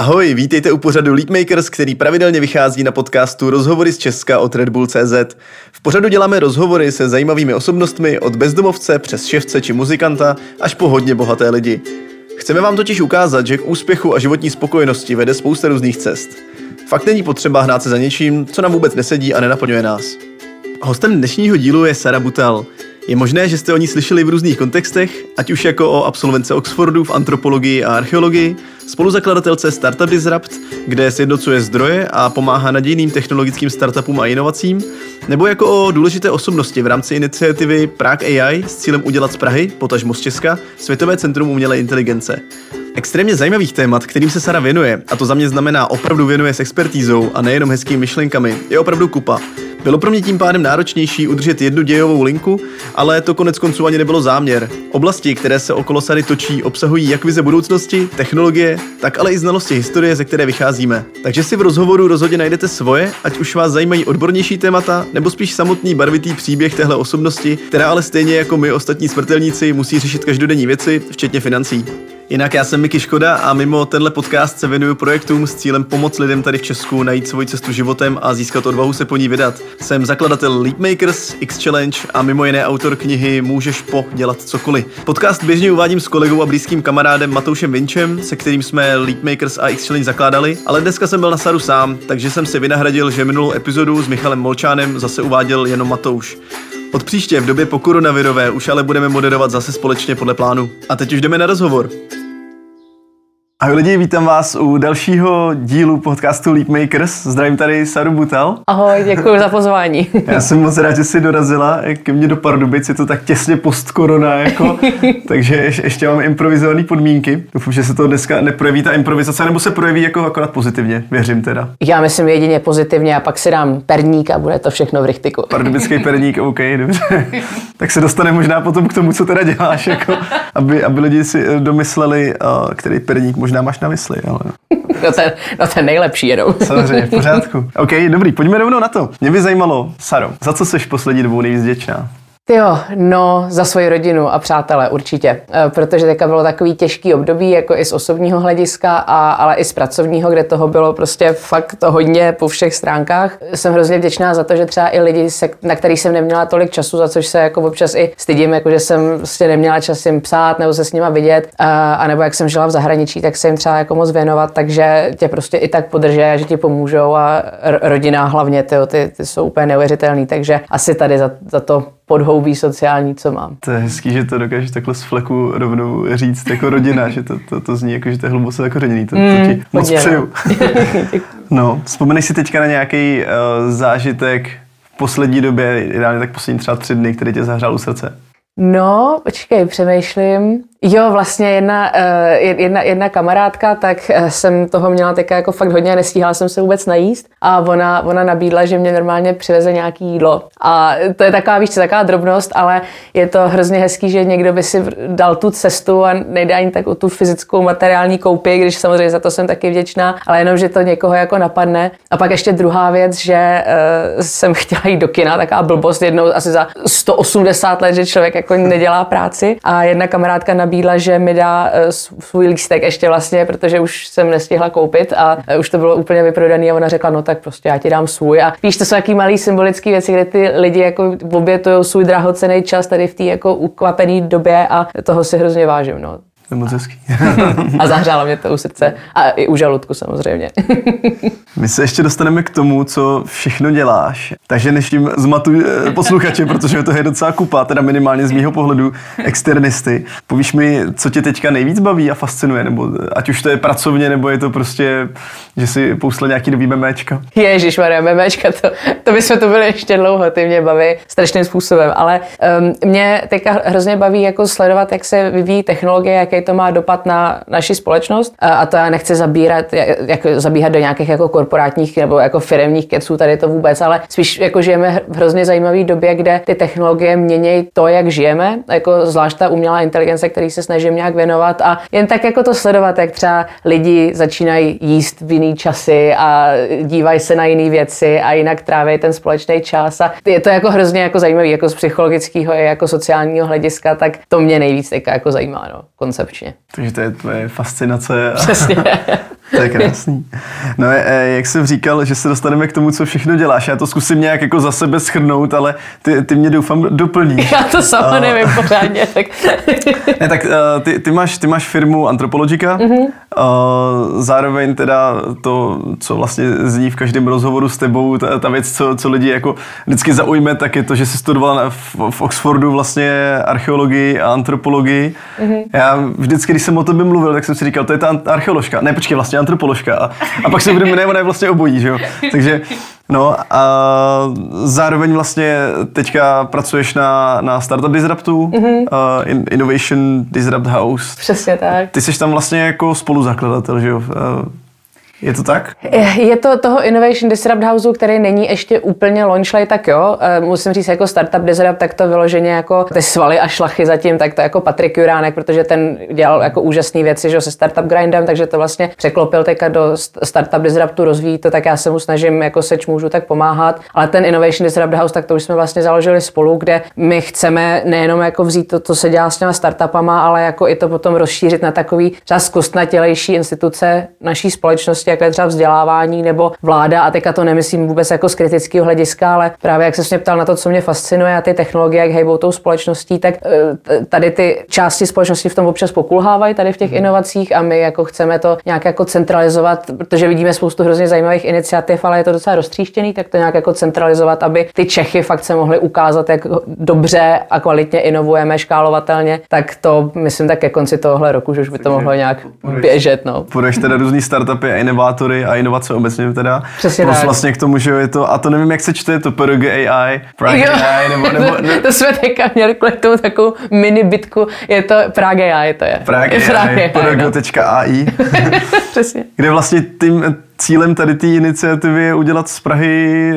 Ahoj, vítejte u pořadu Leapmakers, který pravidelně vychází na podcastu Rozhovory z Česka od Red Bull CZ. V pořadu děláme rozhovory se zajímavými osobnostmi od bezdomovce přes ševce či muzikanta až po hodně bohaté lidi. Chceme vám totiž ukázat, že k úspěchu a životní spokojenosti vede spousta různých cest. Fakt není potřeba hnát se za něčím, co nám vůbec nesedí a nenaplňuje nás. Hostem dnešního dílu je Sara Butal. Je možné, že jste o ní slyšeli v různých kontextech, ať už jako o absolvence Oxfordu v antropologii a archeologii, spoluzakladatelce Startup Disrupt, kde sjednocuje zdroje a pomáhá nadějným technologickým startupům a inovacím, nebo jako o důležité osobnosti v rámci iniciativy Prague AI s cílem udělat z Prahy, potažmo z Česka, Světové centrum umělé inteligence. Extrémně zajímavých témat, kterým se Sara věnuje, a to za mě znamená opravdu věnuje s expertízou a nejenom hezkými myšlenkami, je opravdu kupa. Bylo pro mě tím pádem náročnější udržet jednu dějovou linku, ale to konec konců ani nebylo záměr. Oblasti, které se okolo Sary točí, obsahují jak vize budoucnosti, technologie, tak ale i znalosti historie, ze které vycházíme. Takže si v rozhovoru rozhodně najdete svoje, ať už vás zajímají odbornější témata, nebo spíš samotný barvitý příběh téhle osobnosti, která ale stejně jako my ostatní smrtelníci musí řešit každodenní věci, včetně financí. Jinak já jsem Miky Škoda a mimo tenhle podcast se věnuju projektům s cílem pomoct lidem tady v Česku najít svoji cestu životem a získat odvahu se po ní vydat. Jsem zakladatel Leapmakers, X Challenge a mimo jiné autor knihy Můžeš po dělat cokoliv. Podcast běžně uvádím s kolegou a blízkým kamarádem Matoušem Vinčem, se kterým jsme Leapmakers a X Challenge zakládali, ale dneska jsem byl na Saru sám, takže jsem si vynahradil, že minulou epizodu s Michalem Molčánem zase uváděl jenom Matouš. Od příště v době po koronavirové už ale budeme moderovat zase společně podle plánu. A teď už jdeme na rozhovor. Ahoj lidi, vítám vás u dalšího dílu podcastu Leapmakers. Zdravím tady Saru Butal. Ahoj, děkuji za pozvání. Já jsem moc rád, že jsi dorazila ke mně do Pardubic, je to tak těsně post-korona, jako, takže ještě, ještě mám improvizované podmínky. Doufám, že se to dneska neprojeví ta improvizace, nebo se projeví jako akorát pozitivně, věřím teda. Já myslím jedině pozitivně a pak si dám perník a bude to všechno v richtiku. Pardubický perník, OK, dobře. tak se dostane možná potom k tomu, co teda děláš, jako, aby, aby lidi si domysleli, který perník možná máš na mysli, ale... No ten, no ten nejlepší jenom. Samozřejmě, v pořádku. OK, dobrý, pojďme rovnou na to. Mě by zajímalo, Saro, za co jsi v poslední dobou nejvíc vděčná? Jo, no za svoji rodinu a přátelé určitě, e, protože teďka bylo takový těžký období, jako i z osobního hlediska, a, ale i z pracovního, kde toho bylo prostě fakt to hodně po všech stránkách. Jsem hrozně vděčná za to, že třeba i lidi, se, na kterých jsem neměla tolik času, za což se jako občas i stydím, jako že jsem prostě neměla čas jim psát nebo se s nima vidět, a, nebo jak jsem žila v zahraničí, tak se jim třeba jako moc věnovat, takže tě prostě i tak podrží že ti pomůžou a rodina hlavně, tyjo, ty, ty jsou úplně neuvěřitelný, takže asi tady za, za to podhoubí sociální, co mám. To je hezký, že to dokážeš takhle z fleku rovnou říct jako rodina, že to, to, to zní jako, že to je hluboce zakořeněný. To, to mm, ti moc no. přeju. no, vzpomeneš si teďka na nějaký uh, zážitek v poslední době, ideálně tak poslední třeba tři dny, který tě zahřál u srdce? No, počkej, přemýšlím. Jo, vlastně jedna, eh, jedna, jedna kamarádka, tak eh, jsem toho měla také jako fakt hodně, nestíhala jsem se vůbec najíst a ona, ona nabídla, že mě normálně přiveze nějaký jídlo. A to je taková, víš, taková drobnost, ale je to hrozně hezký, že někdo by si dal tu cestu a nejde ani tak o tu fyzickou materiální koupě, když samozřejmě za to jsem taky vděčná, ale jenom, že to někoho jako napadne. A pak ještě druhá věc, že uh, jsem chtěla jít do kina, taková blbost jednou asi za 180 let, že člověk jako nedělá práci a jedna kamarádka nabídla, že mi dá eh, svůj lístek ještě vlastně, protože už jsem nestihla koupit a eh, už to bylo úplně vyprodaný a ona řekla, no tak prostě já ti dám svůj. A víš, to jsou jaký malý symbolické věci, kde ty lidi jako obětují svůj drahocený čas tady v té jako ukvapené době a toho si hrozně vážím. No. To je moc hezký. a zahřálo mě to u srdce a i u žaludku samozřejmě. My se ještě dostaneme k tomu, co všechno děláš. Takže než tím zmatuj eh, posluchače, protože to je docela kupa, teda minimálně z mýho pohledu externisty. Povíš mi, co tě teďka nejvíc baví a fascinuje, nebo ať už to je pracovně, nebo je to prostě, že si pousle nějaký nový memečka. Ježíš Maria, memečka, to, to bychom to byli ještě dlouho, ty mě baví strašným způsobem, ale um, mě teďka hrozně baví jako sledovat, jak se vyvíjí technologie, jaké jaký to má dopad na naši společnost. A to já nechci zabírat, jako zabíhat do nějakých jako korporátních nebo jako firmních keců, tady to vůbec, ale spíš jako žijeme v hrozně zajímavé době, kde ty technologie mění to, jak žijeme, jako zvlášť ta umělá inteligence, který se snažím nějak věnovat a jen tak jako to sledovat, jak třeba lidi začínají jíst v jiný časy a dívají se na jiné věci a jinak tráví ten společný čas. A je to jako hrozně jako zajímavý, jako z psychologického i jako sociálního hlediska, tak to mě nejvíc jako zajímá, no, koncept koncepčně. Takže to je tvoje fascinace. Přesně. To je krásný. No, e, jak jsem říkal, že se dostaneme k tomu, co všechno děláš. Já to zkusím nějak jako za sebe schrnout, ale ty, ty mě doufám doplníš. Já to sama uh, nevím pořádně. Tak. ne, tak uh, ty, ty, máš, ty máš firmu Antropologika, mm-hmm. uh, zároveň teda to, co vlastně zní v každém rozhovoru s tebou, ta, ta věc, co, co lidi jako vždycky zaujme, tak je to, že jsi studovala v, v Oxfordu vlastně archeologii a antropologii. Mm-hmm. Já vždycky, když jsem o tobě mluvil, tak jsem si říkal, to je ta archeoložka. Ne, počkej, vlastně antropoložka. A, a pak se budeme, ne, ona je vlastně obojí, že jo. Takže No a zároveň vlastně teďka pracuješ na, na Startup Disruptu, mm-hmm. uh, Innovation Disrupt House. Přesně tak. Ty jsi tam vlastně jako spoluzakladatel, že jo? Uh, je to tak? Je to toho Innovation Disrupt Houseu, který není ještě úplně launchlej, tak jo. Eh, musím říct, jako Startup Disrupt, tak to vyloženě jako ty svaly a šlachy zatím, tak to jako Patrik Juránek, protože ten dělal jako úžasné věci, že se Startup Grindem, takže to vlastně překlopil teďka do Startup Disruptu, rozvíjí to, tak já se mu snažím, jako seč můžu tak pomáhat. Ale ten Innovation Disrupt House, tak to už jsme vlastně založili spolu, kde my chceme nejenom jako vzít to, co se dělá s těma startupama, ale jako i to potom rozšířit na takový třeba zkostnatělejší instituce naší společnosti, jako je třeba vzdělávání nebo vláda, a teďka to nemyslím vůbec jako z kritického hlediska, ale právě jak se mě ptal na to, co mě fascinuje a ty technologie, jak hejbou tou společností, tak eh, tady ty části společnosti v tom občas pokulhávají tady v těch mhm. inovacích a my jako chceme to nějak jako centralizovat, protože vidíme spoustu hrozně zajímavých iniciativ, ale je to docela roztříštěný, tak to nějak jako centralizovat, aby ty Čechy fakt se mohly ukázat, jak dobře a kvalitně inovujeme škálovatelně, tak to myslím tak ke konci tohohle roku, že už by to mohlo nějak běžet. No. Půjdeš teda různý startupy a inovátory a inovace obecně teda. Přesně Plus tak. vlastně k tomu, že je to, a to nevím, jak se čte, je to PRG AI, Prague jo. AI, nebo, nebo ne. to jsme teďka měli kvůli tomu takovou mini bitku, je to Prague AI, to je. Prague AI, PRG.ai. Přesně. Kde vlastně tím, cílem tady té iniciativy je udělat z Prahy,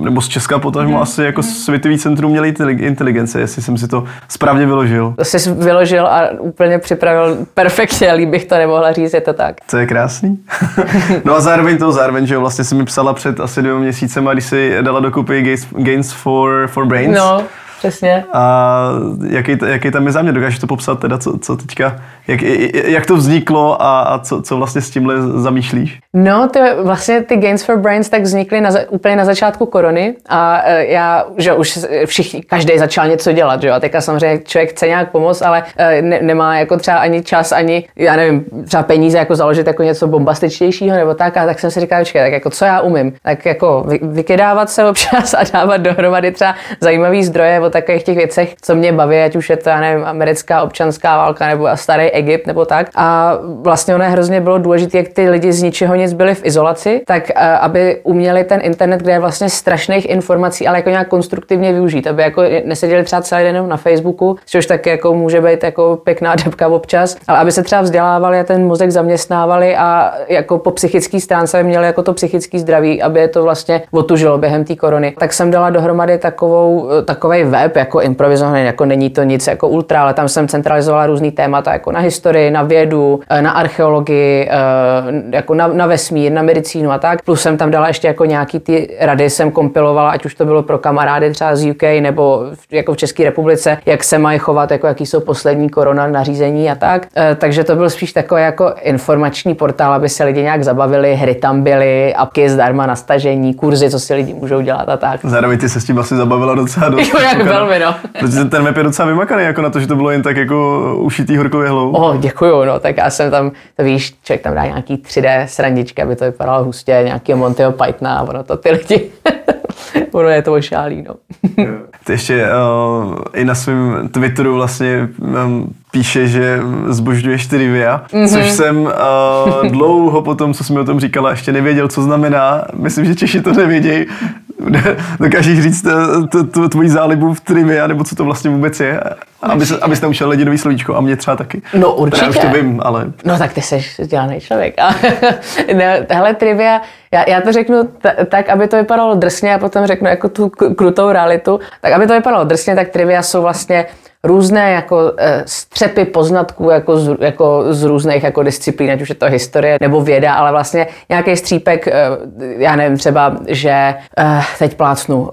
nebo z Česka potažmo mm. asi jako světový centrum měli inteligence, jestli jsem si to správně vyložil. To jsi vyložil a úplně připravil perfektně, líp bych to nemohla říct, je to tak. To je krásný. no a zároveň to, zároveň, že vlastně si mi psala před asi dvěma měsícema, když si dala dokupy Gains, Gains for, for Brains. No Přesně. A jaký, jaký tam je záměr? Dokážeš to popsat teda, co, co teďka, jak, jak to vzniklo a, a co, co vlastně s tímhle zamýšlíš? No, to vlastně ty Gains for Brains tak vznikly na, úplně na začátku korony a e, já, že už všichni, každý začal něco dělat, že jo, a teďka samozřejmě člověk chce nějak pomoct, ale e, ne, nemá jako třeba ani čas, ani, já nevím, třeba peníze jako založit jako něco bombastičtějšího nebo tak, a tak jsem si říkal, počkej, tak jako co já umím, tak jako vy, vykydávat se občas a dávat dohromady třeba zajímavý zdroje takových těch věcech, co mě baví, ať už je to, já nevím, americká občanská válka nebo starý Egypt nebo tak. A vlastně ono je hrozně bylo důležité, jak ty lidi z ničeho nic byli v izolaci, tak eh, aby uměli ten internet, kde je vlastně strašných informací, ale jako nějak konstruktivně využít, aby jako neseděli třeba celý den na Facebooku, což taky jako může být jako pěkná debka občas, ale aby se třeba vzdělávali a ten mozek zaměstnávali a jako po psychické stránce měli jako to psychické zdraví, aby je to vlastně otužilo během té korony. Tak jsem dala dohromady takovou, takový web, web jako improvizovaný, jako není to nic jako ultra, ale tam jsem centralizovala různý témata jako na historii, na vědu, eh, na archeologii, eh, jako na, na vesmír, na medicínu a tak. Plus jsem tam dala ještě jako nějaký ty rady, jsem kompilovala, ať už to bylo pro kamarády třeba z UK nebo jako v České republice, jak se mají chovat, jako jaký jsou poslední korona nařízení a tak. Eh, takže to byl spíš takový jako informační portál, aby se lidi nějak zabavili, hry tam byly, apky zdarma na stažení, kurzy, co si lidi můžou dělat a tak. Zároveň ty se s tím asi zabavila docela dost. Jo, jak velmi, no. Protože ten web je docela vymakaný, jako na to, že to bylo jen tak jako ušitý horkou jehlou. Oh, děkuju, no, tak já jsem tam, to víš, člověk tam dá nějaký 3D srandičky, aby to vypadalo hustě, nějaký Montyho Pythona a ono to ty lidi ono je to ošálí, no. Ty ještě uh, i na svém Twitteru vlastně um, píše, že zbožňuješ trivia, mm-hmm. což jsem uh, dlouho potom, co jsme o tom říkala, ještě nevěděl, co znamená. Myslím, že Češi to nevědějí. Dokážeš říct eh, tvoji zálibu v trivia, nebo co to vlastně vůbec je? Aby abys naučil lidi nový slovíčko a mě třeba taky. No určitě. Já už to vím, ale... No tak ty jsi vzdělaný člověk. no, hele trivia, já, já to řeknu t- tak, aby to vypadalo drsně a potom řeknu jako tu krutou realitu. Tak aby to vypadalo drsně, tak trivia jsou vlastně různé jako eh, střepy poznatků jako z, jako z různých jako disciplín, ať už je to historie nebo věda, ale vlastně nějaký střípek, eh, já nevím, třeba, že teď plácnu,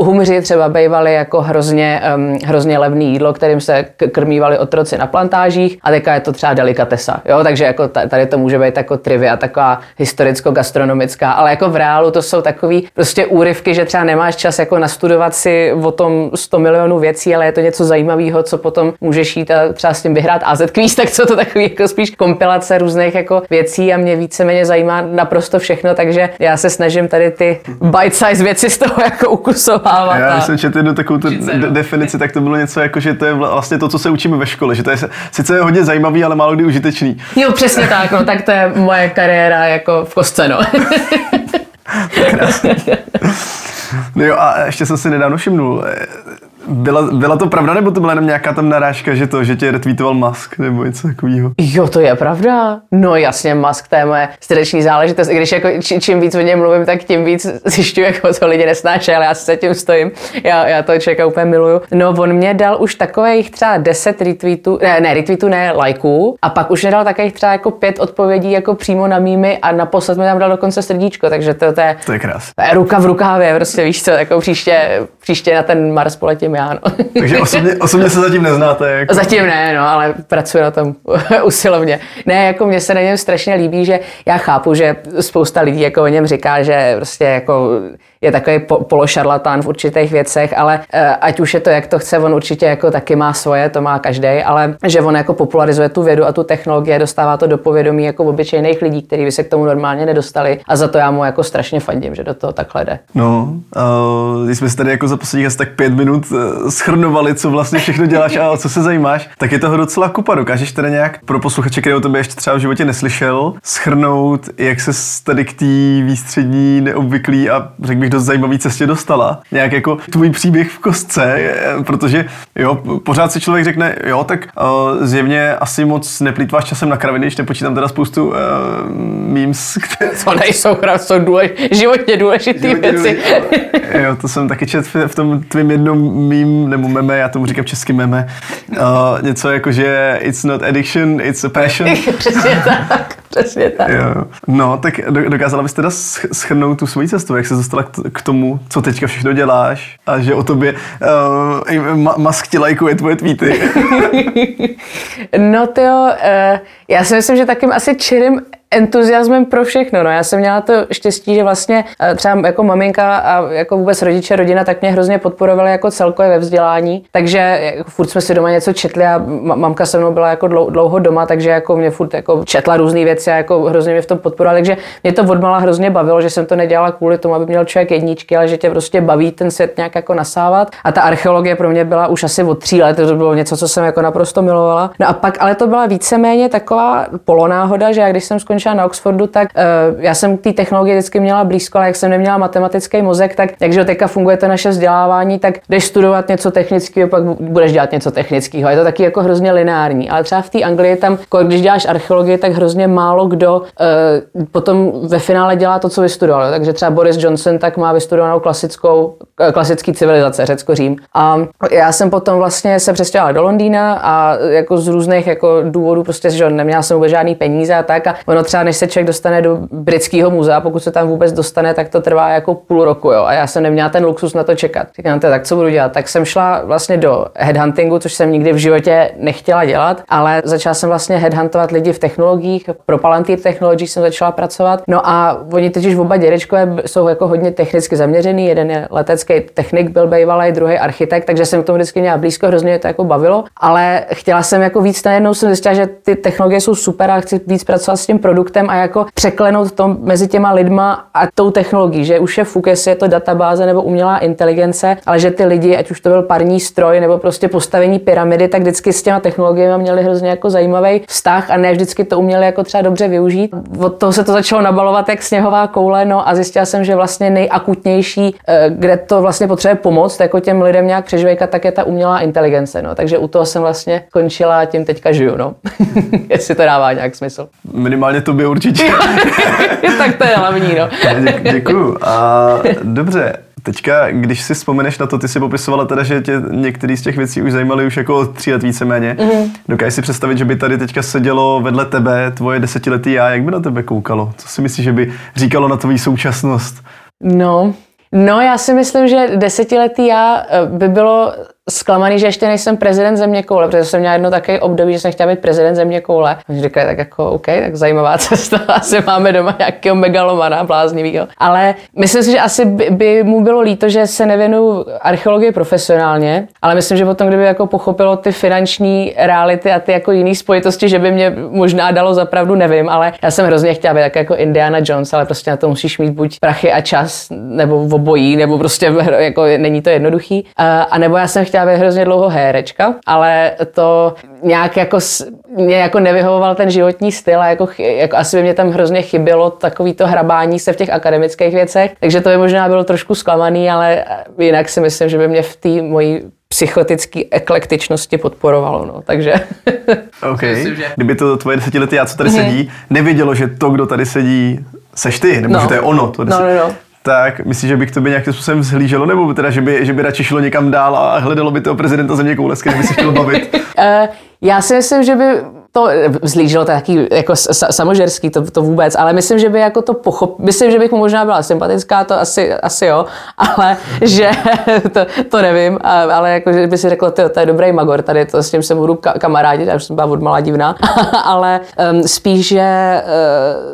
humři třeba bývali jako hrozně, hrozně levný jídlo, kterým se krmívali otroci na plantážích a teďka je to třeba delikatesa, jo, takže jako tady to může být jako trivia, taková historicko-gastronomická, ale jako v reálu to jsou takový prostě úryvky, že třeba nemáš čas jako nastudovat si o tom 100 milionů věcí, ale je to něco zajímavého, co potom můžeš jít a třeba s tím vyhrát AZ Quiz, tak co to takový jako spíš kompilace různých jako věcí a mě víceméně zajímá naprosto všechno, takže já se snažím tady ty bite-size věci z toho jako ukusovávat. Já jsem četl jednu takovou tu de- definici, tak to bylo něco jako, že to je vlastně to, co se učíme ve škole, že to je sice je hodně zajímavý, ale málo kdy užitečný. Jo, přesně tak, no, tak to je moje kariéra jako v kostce, no. Krásně. No jo, a ještě jsem si nedávno všimnul, byla, byla to pravda, nebo to byla jenom nějaká tam narážka, že to, že tě retweetoval Musk, nebo něco takového? Jo, to je pravda. No jasně, Musk, to je moje srdeční záležitost. I když jako či, čím víc o něm mluvím, tak tím víc zjišťuju, jako to lidi nesnáší, ale já se tím stojím. Já, já to člověka úplně miluju. No, on mě dal už takových třeba 10 retweetů, ne, ne, retweetů, ne, lajků, a pak už mě dal takových třeba jako pět odpovědí jako přímo na mými a naposled mi tam dal dokonce srdíčko, takže to, to je, to je krás. ruka v rukávě, prostě víš co, jako příště, příště na ten Mars poletím já. No. Takže osobně, osobně se zatím neznáte? Jako... Zatím ne, no, ale pracuji na tom usilovně. Ne, jako mně se na něm strašně líbí, že já chápu, že spousta lidí jako o něm říká, že prostě jako je takový po, pološarlatán v určitých věcech, ale eh, ať už je to, jak to chce, on určitě jako taky má svoje, to má každý, ale že on jako popularizuje tu vědu a tu technologie, dostává to do povědomí jako obyčejných lidí, kteří by se k tomu normálně nedostali a za to já mu jako strašně fandím, že do toho takhle jde. No, uh, když jsme si tady jako za posledních asi tak pět minut uh, schrnovali, co vlastně všechno děláš a o co se zajímáš, tak je toho docela kupa. Dokážeš teda nějak pro posluchače, který o tobě ještě třeba v životě neslyšel, schrnout, jak se tady k té výstřední, neobvyklý a řekl bych dost zajímavý cestě dostala. Nějak jako tvůj příběh v kostce, protože jo, pořád si člověk řekne, jo, tak uh, zjevně asi moc neplýtváš časem na kraviny, když nepočítám teda spoustu uh, memes, které... To nejsou jsou důlež, životně důležité věci. jo, to jsem taky čet v tom tvým jednom mím, nebo meme, já tomu říkám český meme, uh, něco jako, že it's not addiction, it's a passion. Přesně tak. Přesně tak. Jo. No, tak dokázala bys teda schrnout tu svoji cestu, jak se dostala k tomu, co teďka všechno děláš a že o tobě uh, Musk ti lajkuje tvoje tweety. no to jo, uh, já si myslím, že takým asi čirým entuziasmem pro všechno. No, já jsem měla to štěstí, že vlastně eh, třeba jako maminka a jako vůbec rodiče, rodina, tak mě hrozně podporovali jako celkově ve vzdělání. Takže jako furt jsme si doma něco četli a mamka se mnou byla jako dlouho doma, takže jako mě furt jako četla různé věci a jako hrozně mě v tom podporovala. Takže mě to odmala hrozně bavilo, že jsem to nedělala kvůli tomu, aby měl člověk jedničky, ale že tě prostě baví ten svět nějak jako nasávat. A ta archeologie pro mě byla už asi od tří let, to bylo něco, co jsem jako naprosto milovala. No a pak, ale to byla víceméně taková polonáhoda, že já když jsem skončila skončila na Oxfordu, tak uh, já jsem té technologie vždycky měla blízko, ale jak jsem neměla matematický mozek, tak takže teďka funguje to naše vzdělávání, tak jdeš studovat něco technického, pak budeš dělat něco technického. Je to taky jako hrozně lineární. Ale třeba v té Anglii tam, když děláš archeologii, tak hrozně málo kdo uh, potom ve finále dělá to, co vystudoval. Takže třeba Boris Johnson tak má vystudovanou klasickou, uh, klasický civilizace, Řecko-Řím. A já jsem potom vlastně se přestěhovala do Londýna a jako z různých jako důvodů prostě, že neměla jsem vůbec žádný peníze a tak. A ono třeba než se člověk dostane do britského muzea, pokud se tam vůbec dostane, tak to trvá jako půl roku. Jo? A já jsem neměla ten luxus na to čekat. Říkám, tak co budu dělat? Tak jsem šla vlastně do headhuntingu, což jsem nikdy v životě nechtěla dělat, ale začala jsem vlastně headhuntovat lidi v technologiích. Pro Palantir Technologies jsem začala pracovat. No a oni totiž oba dědečkové jsou jako hodně technicky zaměřený. Jeden je letecký technik, byl bývalý, druhý architekt, takže jsem k tomu vždycky měla blízko, hrozně mě to jako bavilo. Ale chtěla jsem jako víc, najednou jsem zjistila, že ty technologie jsou super a chci víc pracovat s tím produktem produktem a jako překlenout to mezi těma lidma a tou technologií, že už je fuk, jestli je to databáze nebo umělá inteligence, ale že ty lidi, ať už to byl parní stroj nebo prostě postavení pyramidy, tak vždycky s těma technologiemi měli hrozně jako zajímavý vztah a ne vždycky to uměli jako třeba dobře využít. Od toho se to začalo nabalovat jak sněhová koule, no a zjistila jsem, že vlastně nejakutnější, eh, kde to vlastně potřebuje pomoct, jako těm lidem nějak přeživejkat, tak je ta umělá inteligence. No. Takže u toho jsem vlastně končila tím teďka žiju. No. Jestli to dává nějak smysl. Minimálně to by určitě. tak to je hlavní, no. Dě, děkuju. A dobře, Teďka, když si vzpomeneš na to, ty si popisovala teda, že tě některé z těch věcí už zajímaly už jako tří let víceméně. Mm-hmm. Dokážeš si představit, že by tady teďka sedělo vedle tebe tvoje desetiletý já, jak by na tebe koukalo? Co si myslíš, že by říkalo na tvoji současnost? No, No, já si myslím, že desetiletý já eh, by bylo zklamaný, že ještě nejsem prezident země koule, protože jsem měla jedno také období, že jsem chtěla být prezident země koule. Oni říkali, tak jako OK, tak zajímavá cesta, asi máme doma nějakého megalomana bláznivého. Ale myslím si, že asi by, by, mu bylo líto, že se nevěnuju archeologii profesionálně, ale myslím, že potom, kdyby jako pochopilo ty finanční reality a ty jako jiné spojitosti, že by mě možná dalo zapravdu, nevím, ale já jsem hrozně chtěla být tak jako Indiana Jones, ale prostě na to musíš mít buď prachy a čas, nebo obojí, nebo prostě jako není to jednoduchý. A, a nebo já jsem chtěla být hrozně dlouho herečka, ale to nějak jako, mě jako nevyhovoval ten životní styl a jako, jako asi by mě tam hrozně chybělo takový to hrabání se v těch akademických věcech, takže to by možná bylo trošku zklamaný, ale jinak si myslím, že by mě v té mojí psychotické eklektičnosti podporovalo. No. Takže... OK. Kdyby to tvoje desetiletí já, co tady mm-hmm. sedí, nevědělo, že to, kdo tady sedí, seš ty, nebo no. že to je ono. To no, no, no tak myslíš, že bych to by nějakým způsobem zhlíželo, nebo teda, že by, že by radši šlo někam dál a hledalo by toho prezidenta země koule, kterým by se chtěl bavit? uh, já si myslím, že by to vzlížilo taky jako samožerský, to, to vůbec, ale myslím, že by jako to pochop, myslím, že bych mu možná byla sympatická, to asi, asi jo, ale že to, to nevím, ale jako, že by si řekla, to, je dobrý magor, tady to s tím se budu kamarádit, já už jsem byla od malá divná, ale um, spíš, že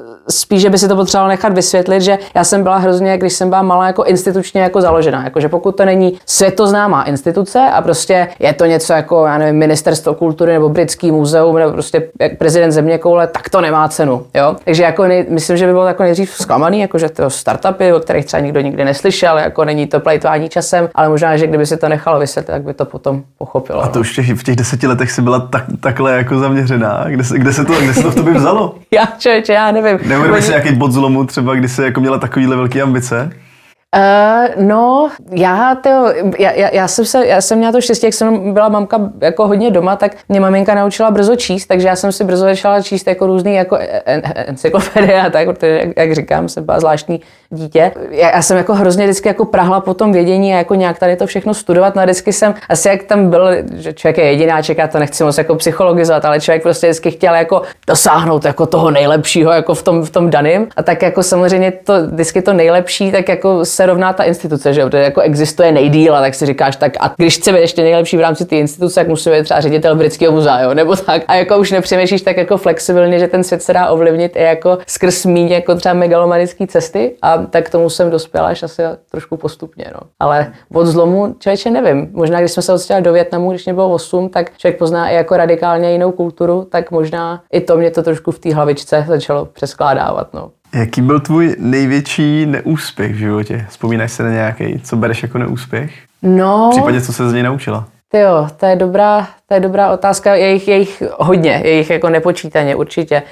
uh, spíš, že by si to potřeboval nechat vysvětlit, že já jsem byla hrozně, když jsem byla malá, jako institučně jako založená. Jako, že pokud to není světoznámá instituce a prostě je to něco jako, já nevím, ministerstvo kultury nebo britský muzeum nebo prostě prezident země koule, tak to nemá cenu. Jo? Takže jako nej, myslím, že by bylo jako nejdřív zklamaný, jako že to startupy, o kterých třeba nikdo nikdy neslyšel, jako není to plejtvání časem, ale možná, že kdyby si to nechalo vysvětlit, tak by to potom pochopilo. A to už v těch, v těch deseti letech si byla tak, takhle jako zaměřená. Kde se, kde se, to, kde se to v tobě vzalo? já, člověče, já nevím. Neuvědomil si nějaký bod zlomu třeba, kdy jsi jako měla takovýhle velké ambice? Uh, no, já, tyjo, já, já, já, jsem se, já jsem měla to štěstí, jak jsem byla mamka jako hodně doma, tak mě maminka naučila brzo číst, takže já jsem si brzo začala číst jako různý jako encyklopedie a tak, protože, jak, jak říkám, jsem byla zvláštní dítě. Já, jsem jako hrozně vždycky jako prahla po tom vědění a jako nějak tady to všechno studovat. No a vždycky jsem, asi jak tam byl, že člověk je jedináček, já to nechci moc jako psychologizovat, ale člověk prostě vždycky chtěl jako dosáhnout jako toho nejlepšího jako v tom, v tom daném. A tak jako samozřejmě to vždycky to nejlepší, tak jako se rovná ta instituce, že jo, jako existuje nejdíl a tak si říkáš, tak a když chce být ještě nejlepší v rámci té instituce, tak musí být třeba ředitel britského muzea, jo, nebo tak. A jako už nepřemýšlíš tak jako flexibilně, že ten svět se dá ovlivnit i jako skrz míň jako třeba megalomanické cesty a tak k tomu jsem dospěla až asi trošku postupně. No. Ale od zlomu člověče nevím. Možná, když jsme se odstěhovali do Větnamu, když mě bylo 8, tak člověk pozná i jako radikálně jinou kulturu, tak možná i to mě to trošku v té hlavičce začalo přeskládávat. No. Jaký byl tvůj největší neúspěch v životě? Vzpomínáš se na nějaký, co bereš jako neúspěch? No. V případě, co se z něj naučila? Jo, to je dobrá, to je dobrá otázka. Je jich, je jich hodně, je jich jako nepočítaně určitě.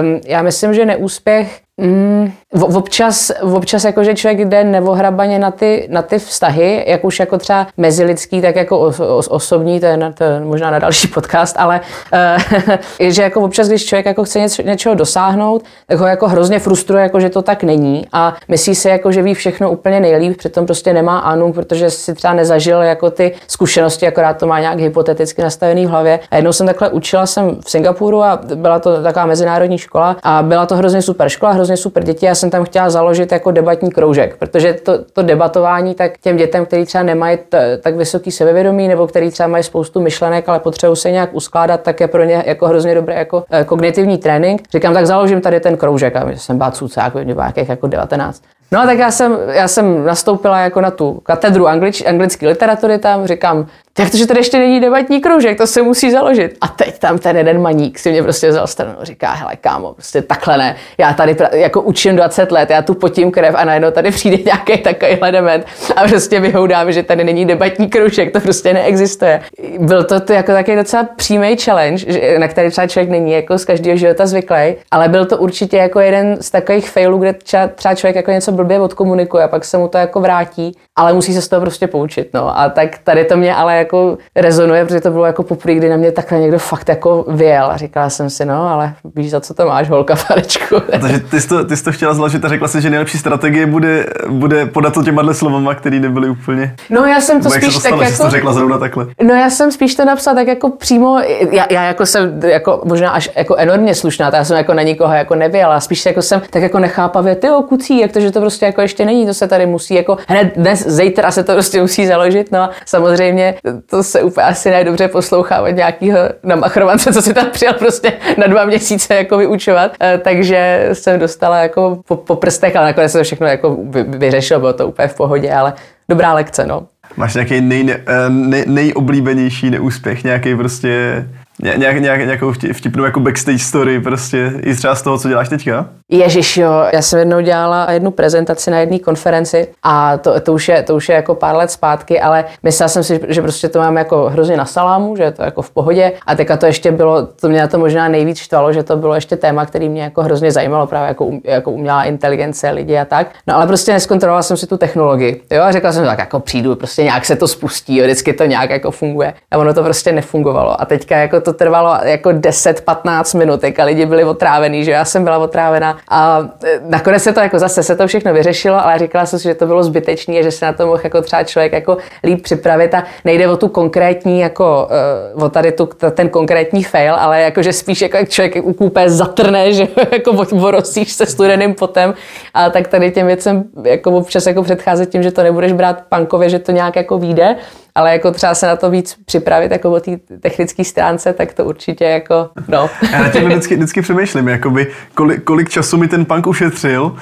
Um, já myslím, že neúspěch Mm, občas, občas jako, že člověk jde nevohrabaně na ty, na ty vztahy, jak už jako třeba mezilidský, tak jako os, os, osobní, to je, na, to je možná na další podcast, ale uh, že jako občas, když člověk jako chce něco, něčeho dosáhnout, tak ho jako hrozně frustruje, jako, že to tak není a myslí si, jako, že ví všechno úplně nejlíp, přitom prostě nemá anu, protože si třeba nezažil jako ty zkušenosti, akorát to má nějak hypoteticky nastavený v hlavě. A jednou jsem takhle učila jsem v Singapuru a byla to taková mezinárodní škola a byla to hrozně super škola, hrozně super děti. Já jsem tam chtěla založit jako debatní kroužek, protože to, to debatování tak těm dětem, kteří třeba nemají t, tak vysoký sebevědomí nebo který třeba mají spoustu myšlenek, ale potřebují se nějak uskládat, tak je pro ně jako hrozně dobré jako eh, kognitivní trénink. Říkám, tak založím tady ten kroužek a jsem bát cucák, nějakých jako 19. No a tak já jsem, já jsem nastoupila jako na tu katedru anglič, anglické literatury tam, říkám, jak to, že tady ještě není debatní kroužek, to se musí založit. A teď tam ten jeden maník si mě prostě vzal stranu, říká, hele kámo, prostě takhle ne, já tady jako učím 20 let, já tu potím krev a najednou tady přijde nějaký takový element a prostě vyhoudám, že tady není debatní kroužek, to prostě neexistuje. Byl to, to jako takový docela přímý challenge, na který třeba člověk není jako z každého života zvyklý, ale byl to určitě jako jeden z takových failů, kde třeba člověk jako něco blbě odkomunikuje a pak se mu to jako vrátí, ale musí se z toho prostě poučit. No. A tak tady to mě ale jako rezonuje, protože to bylo jako poprvé, kdy na mě takhle někdo fakt jako vyjel a říkala jsem si, no, ale víš, za co to máš, holka, farečku. Takže ty jsi, to, ty jsi to chtěla zložit a řekla si, že nejlepší strategie bude, bude podat to těma slovama, které nebyly úplně. No já jsem to spíš to stalo, tak jako... to řekla zrovna takhle. No já jsem spíš to napsala tak jako přímo, já, já jako jsem jako možná až jako enormně slušná, já jsem jako na nikoho jako nevěla, spíš jako jsem tak jako nechápavě, ty kucí, jak to, že to prostě jako ještě není, to se tady musí jako hned dnes, zítra se to prostě musí založit, no a samozřejmě to se úplně asi poslouchá od nějakého namachrovance, co si tam přijel prostě na dva měsíce jako vyučovat, eh, takže jsem dostala jako po, po prstech, ale nakonec se to všechno jako vyřešilo, bylo to úplně v pohodě, ale dobrá lekce, no. Máš nějaký nej, eh, nej, nejoblíbenější neúspěch, nějaký prostě Nějak, nějak, nějakou vtipnou jako backstage story prostě i třeba z toho, co děláš teďka? Ježíš jo, já jsem jednou dělala jednu prezentaci na jedné konferenci a to, to, už je, to už je jako pár let zpátky, ale myslela jsem si, že prostě to mám jako hrozně na salámu, že je to jako v pohodě a teďka to ještě bylo, to mě na to možná nejvíc štvalo, že to bylo ještě téma, který mě jako hrozně zajímalo, právě jako, um, jako umělá inteligence lidi a tak. No ale prostě neskontrolovala jsem si tu technologii, jo, a řekla jsem, tak jako přijdu, prostě nějak se to spustí, jo, vždycky to nějak jako funguje a ono to prostě nefungovalo a teďka jako to trvalo jako 10-15 minut, a lidi byli otrávený, že já jsem byla otrávená. A e, nakonec se to jako zase se to všechno vyřešilo, ale říkala jsem si, že to bylo zbytečné a že se na to mohl jako třeba člověk jako líp připravit a nejde o tu konkrétní jako e, o tady tu, ten konkrétní fail, ale jako, že spíš jako jak člověk ukůpe zatrne, že jako vorosíš se studeným potem. A tak tady těm věcem jako občas jako předcházet tím, že to nebudeš brát pankově, že to nějak jako vyjde, ale jako třeba se na to víc připravit jako o té technické stránce, tak to určitě jako, no. Já na tím vždycky, vždycky přemýšlím, jakoby, kolik, kolik času mi ten punk ušetřil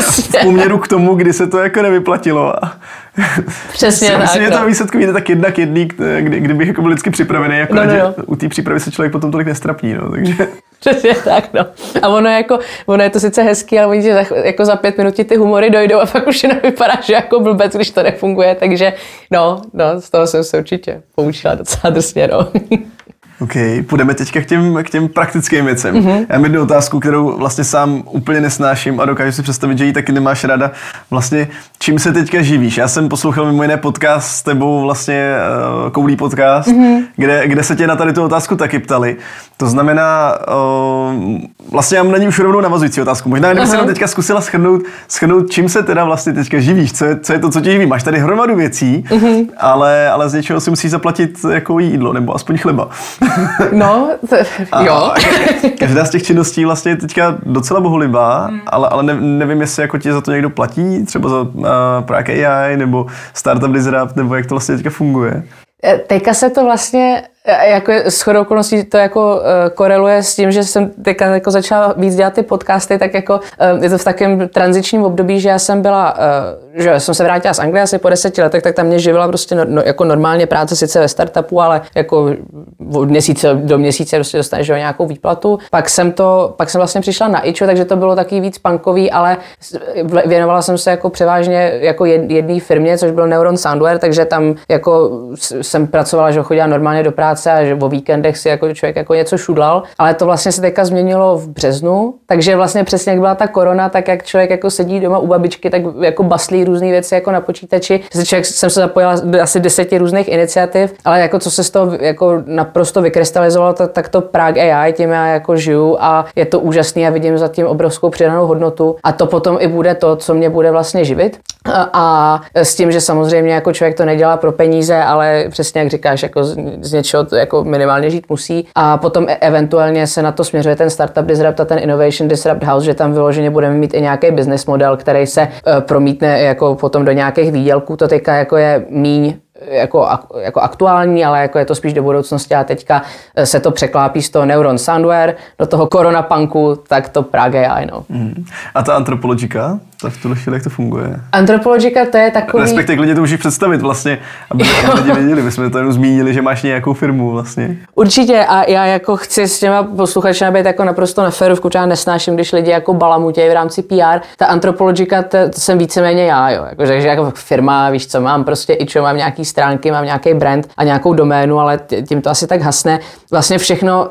v poměru k tomu, kdy se to jako nevyplatilo. Přesně tak. Myslím, no. to výsledku jde tak jedna k jedný, kdy, kdybych jako byl vždycky připravený, jako no, no, no. u té přípravy se člověk potom tolik nestrapní, no, takže... Přesně tak, no. A ono je, jako, ono je to sice hezký, ale oni za, jako za pět minut ti ty humory dojdou a pak už jenom vypadá, že jako blbec, když to nefunguje, takže no, no, z toho jsem se určitě poučila docela drsně, no. OK, půjdeme teďka k těm, k těm praktickým věcem. Mm-hmm. Já mám jednu otázku, kterou vlastně sám úplně nesnáším a dokážu si představit, že ji taky nemáš rada. Vlastně, čím se teďka živíš? Já jsem poslouchal mimo jiné podcast s tebou, vlastně uh, Koulí podcast, mm-hmm. kde, kde se tě na tady tu otázku taky ptali. To znamená, uh, vlastně já mám na ní už rovnou navazující otázku. Možná kdyby se teďka zkusila schrnout, schrnout, čím se teda vlastně teďka živíš, co je, co je to, co tě živí. Máš tady hromadu věcí, mm-hmm. ale, ale z něčeho si musíš zaplatit jako jídlo, nebo aspoň chleba. No, to, jo. každá z těch činností vlastně je teďka docela bohulibá, hmm. ale, ale ne, nevím, jestli jako ti za to někdo platí, třeba za uh, Prague AI nebo Startup Disrupt, nebo jak to vlastně teďka funguje. E, teďka se to vlastně jako s chodou okolností to jako uh, koreluje s tím, že jsem teďka jako začala víc dělat ty podcasty, tak jako uh, je to v takém tranzičním období, že já jsem byla, uh, že jsem se vrátila z Anglie asi po deseti letech, tak tam mě živila prostě no, no, jako normálně práce sice ve startupu, ale jako od měsíce do měsíce prostě dostaneš nějakou výplatu. Pak jsem to, pak jsem vlastně přišla na Ičo, takže to bylo taky víc punkový, ale věnovala jsem se jako převážně jako jedné firmě, což byl Neuron Soundware, takže tam jako jsem pracovala, že chodila normálně do práce práce a že o víkendech si jako člověk jako něco šudlal, ale to vlastně se teďka změnilo v březnu, takže vlastně přesně jak byla ta korona, tak jak člověk jako sedí doma u babičky, tak jako baslí různé věci jako na počítači. Člověk jsem se zapojila asi deseti různých iniciativ, ale jako co se z toho jako naprosto vykrystalizovalo, tak, tak to Prague AI, tím já jako žiju a je to úžasný a vidím zatím obrovskou přidanou hodnotu a to potom i bude to, co mě bude vlastně živit. A s tím, že samozřejmě jako člověk to nedělá pro peníze, ale přesně jak říkáš, jako z, z něčeho to jako minimálně žít musí. A potom e- eventuálně se na to směřuje ten Startup Disrupt a ten Innovation Disrupt House, že tam vyloženě budeme mít i nějaký business model, který se e, promítne jako potom do nějakých výdělků. To teďka jako je míň jako, jako aktuální, ale jako je to spíš do budoucnosti a teďka se to překlápí z toho Neuron Soundware do toho Corona Punku, tak to Prague AI, no. Mm. A ta antropologika, tak v tuhle chvíli jak to funguje? Antropologika to je takový... Respektive lidi to můžeš představit vlastně, aby lidi věděli, my jsme to jenom zmínili, že máš nějakou firmu vlastně. Určitě a já jako chci s těma posluchači být jako naprosto na férovku, třeba nesnáším, když lidi jako balamutějí v rámci PR. Ta antropologika, to, to jsem víceméně já, jo. Jako, že jako firma, víš co, mám prostě i čo, mám nějaký stránky, mám nějaký brand a nějakou doménu, ale tím to asi tak hasne. Vlastně všechno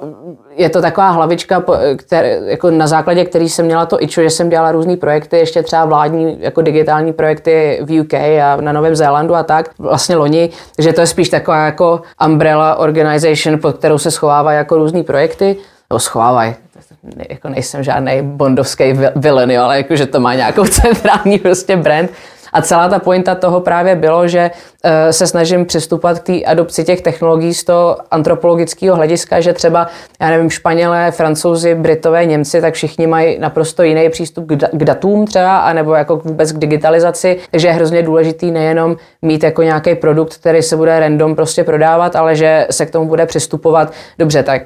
je to taková hlavička, které, jako na základě který jsem měla to ičo, že jsem dělala různé projekty, ještě třeba vládní jako digitální projekty v UK a na Novém Zélandu a tak, vlastně loni, takže to je spíš taková jako umbrella organization, pod kterou se schovávají jako různé projekty, nebo schovávají, ne, jako nejsem žádný bondovský villain, jo, ale jako, že to má nějakou centrální prostě brand. A celá ta pointa toho právě bylo, že eh, se snažím přistupovat k té adopci těch technologií z toho antropologického hlediska, že třeba, já nevím, Španělé, Francouzi, Britové, Němci, tak všichni mají naprosto jiný přístup k datům třeba, anebo jako vůbec k digitalizaci, takže je hrozně důležitý nejenom mít jako nějaký produkt, který se bude random prostě prodávat, ale že se k tomu bude přistupovat. Dobře, tak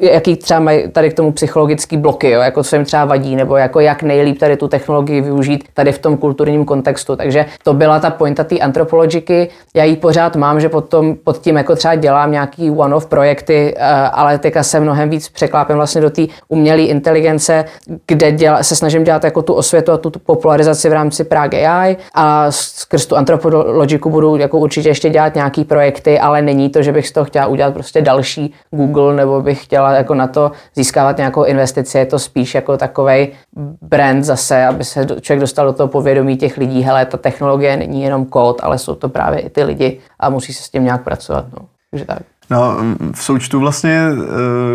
jaký třeba mají tady k tomu psychologický bloky, jo, jako co jim třeba vadí, nebo jako jak nejlíp tady tu technologii využít tady v tom kulturním kontextu. Takže to byla ta pointa té antropologiky. Já ji pořád mám, že potom pod tím jako třeba dělám nějaký one-off projekty, eh, ale teďka se mnohem víc překlápím vlastně do té umělé inteligence, kde děla, se snažím dělat jako tu osvětu a tu popularizaci v rámci Prague AI a skrz tu antropologiku budu jako určitě ještě dělat nějaký projekty, ale není to, že bych z toho chtěla udělat prostě další Google nebo bych chtěla jako na to získávat nějakou investici, je to spíš jako takový brand zase, aby se člověk dostal do toho povědomí těch lidí, hele, ta technologie není jenom kód, ale jsou to právě i ty lidi a musí se s tím nějak pracovat. No. Takže tak. No, v součtu vlastně,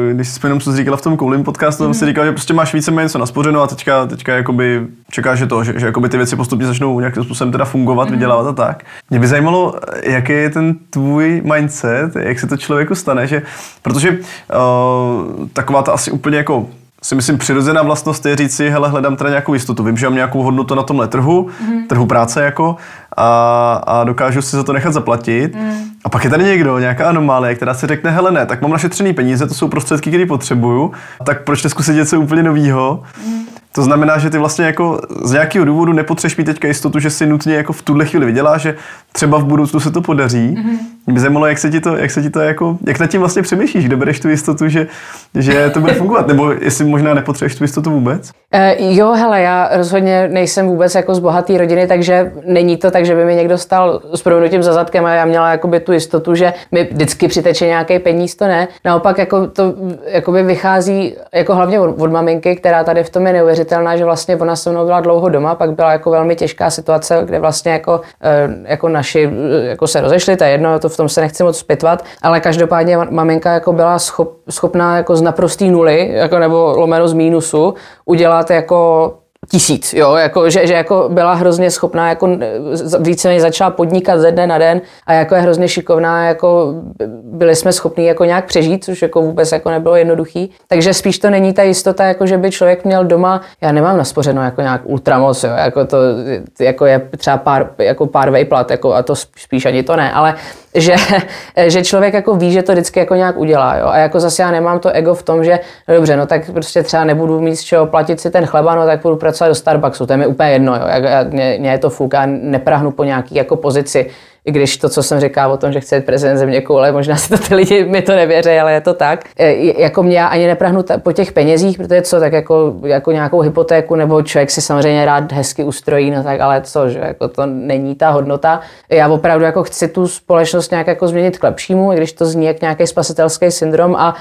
eh, když jsi jenom co jsi říkala v tom koulím podcastu, mm. tam si říkal, že prostě máš více něco naspořeno a teďka, teďka jakoby čekáš, že to, že, že jakoby ty věci postupně začnou nějakým způsobem teda fungovat, mm. vydělávat a tak. Mě by zajímalo, jaký je ten tvůj mindset, jak se to člověku stane, že, protože uh, taková ta asi úplně jako si myslím přirozená vlastnost je říct si, hele, hledám teda nějakou jistotu, vím, že mám nějakou hodnotu na tomhle trhu, mm. trhu práce jako, a, a dokážu si za to nechat zaplatit. Mm. A pak je tady někdo, nějaká anomálie, která si řekne, hele ne, tak mám našetřený peníze, to jsou prostředky, které potřebuju, tak proč neskusit něco úplně nového? Mm. To znamená, že ty vlastně jako z nějakého důvodu nepotřebuješ mít teďka jistotu, že si nutně jako v tuhle chvíli vydělá, že třeba v budoucnu se to podaří. Mm-hmm. Mě by zajímalo, jak se ti to, jak se ti to jako, jak nad tím vlastně přemýšlíš, kdo bereš tu jistotu, že, že to bude fungovat, nebo jestli možná nepotřebuješ tu jistotu vůbec? Uh, jo, hele, já rozhodně nejsem vůbec jako z bohaté rodiny, takže není to tak, že by mi někdo stal s proměnutím za zadkem a já měla jakoby tu jistotu, že mi vždycky přiteče nějaký peníz, to ne. Naopak jako to jakoby vychází jako hlavně od, od maminky, která tady v tom je neuvěřitelná, že vlastně ona se mnou byla dlouho doma, pak byla jako velmi těžká situace, kde vlastně jako, eh, jako naši jako se rozešli, to je jedno, to v tom se nechci moc zpětvat, ale každopádně maminka jako byla schop, schopná jako z naprostý nuly, jako nebo lomeno z mínusu, udělat jako tisíc, jo, jako, že, že jako byla hrozně schopná, jako více začala podnikat ze dne na den a jako je hrozně šikovná, jako byli jsme schopni jako nějak přežít, což jako vůbec jako nebylo jednoduchý. Takže spíš to není ta jistota, jako že by člověk měl doma, já nemám naspořeno jako nějak ultramoc, jo, jako to jako je třeba pár, jako pár vejplat, jako a to spíš ani to ne, ale že, že člověk jako ví, že to vždycky jako nějak udělá. Jo? A jako zase já nemám to ego v tom, že no dobře, no tak prostě třeba nebudu mít z čeho platit si ten chleba, no tak budu pracovat do Starbucksu, to je mi úplně jedno, jo? Jak, mě, mě, je to fuk, já neprahnu po nějaký jako pozici i když to, co jsem říkal o tom, že chce prezident země koule, možná si to ty lidi mi to nevěří, ale je to tak. E, jako mě ani neprahnu po těch penězích, protože co, tak jako, jako nějakou hypotéku, nebo člověk si samozřejmě rád hezky ustrojí, no tak ale co, že jako to není ta hodnota. Já opravdu jako chci tu společnost nějak jako změnit k lepšímu, i když to zní jak nějaký spasitelský syndrom a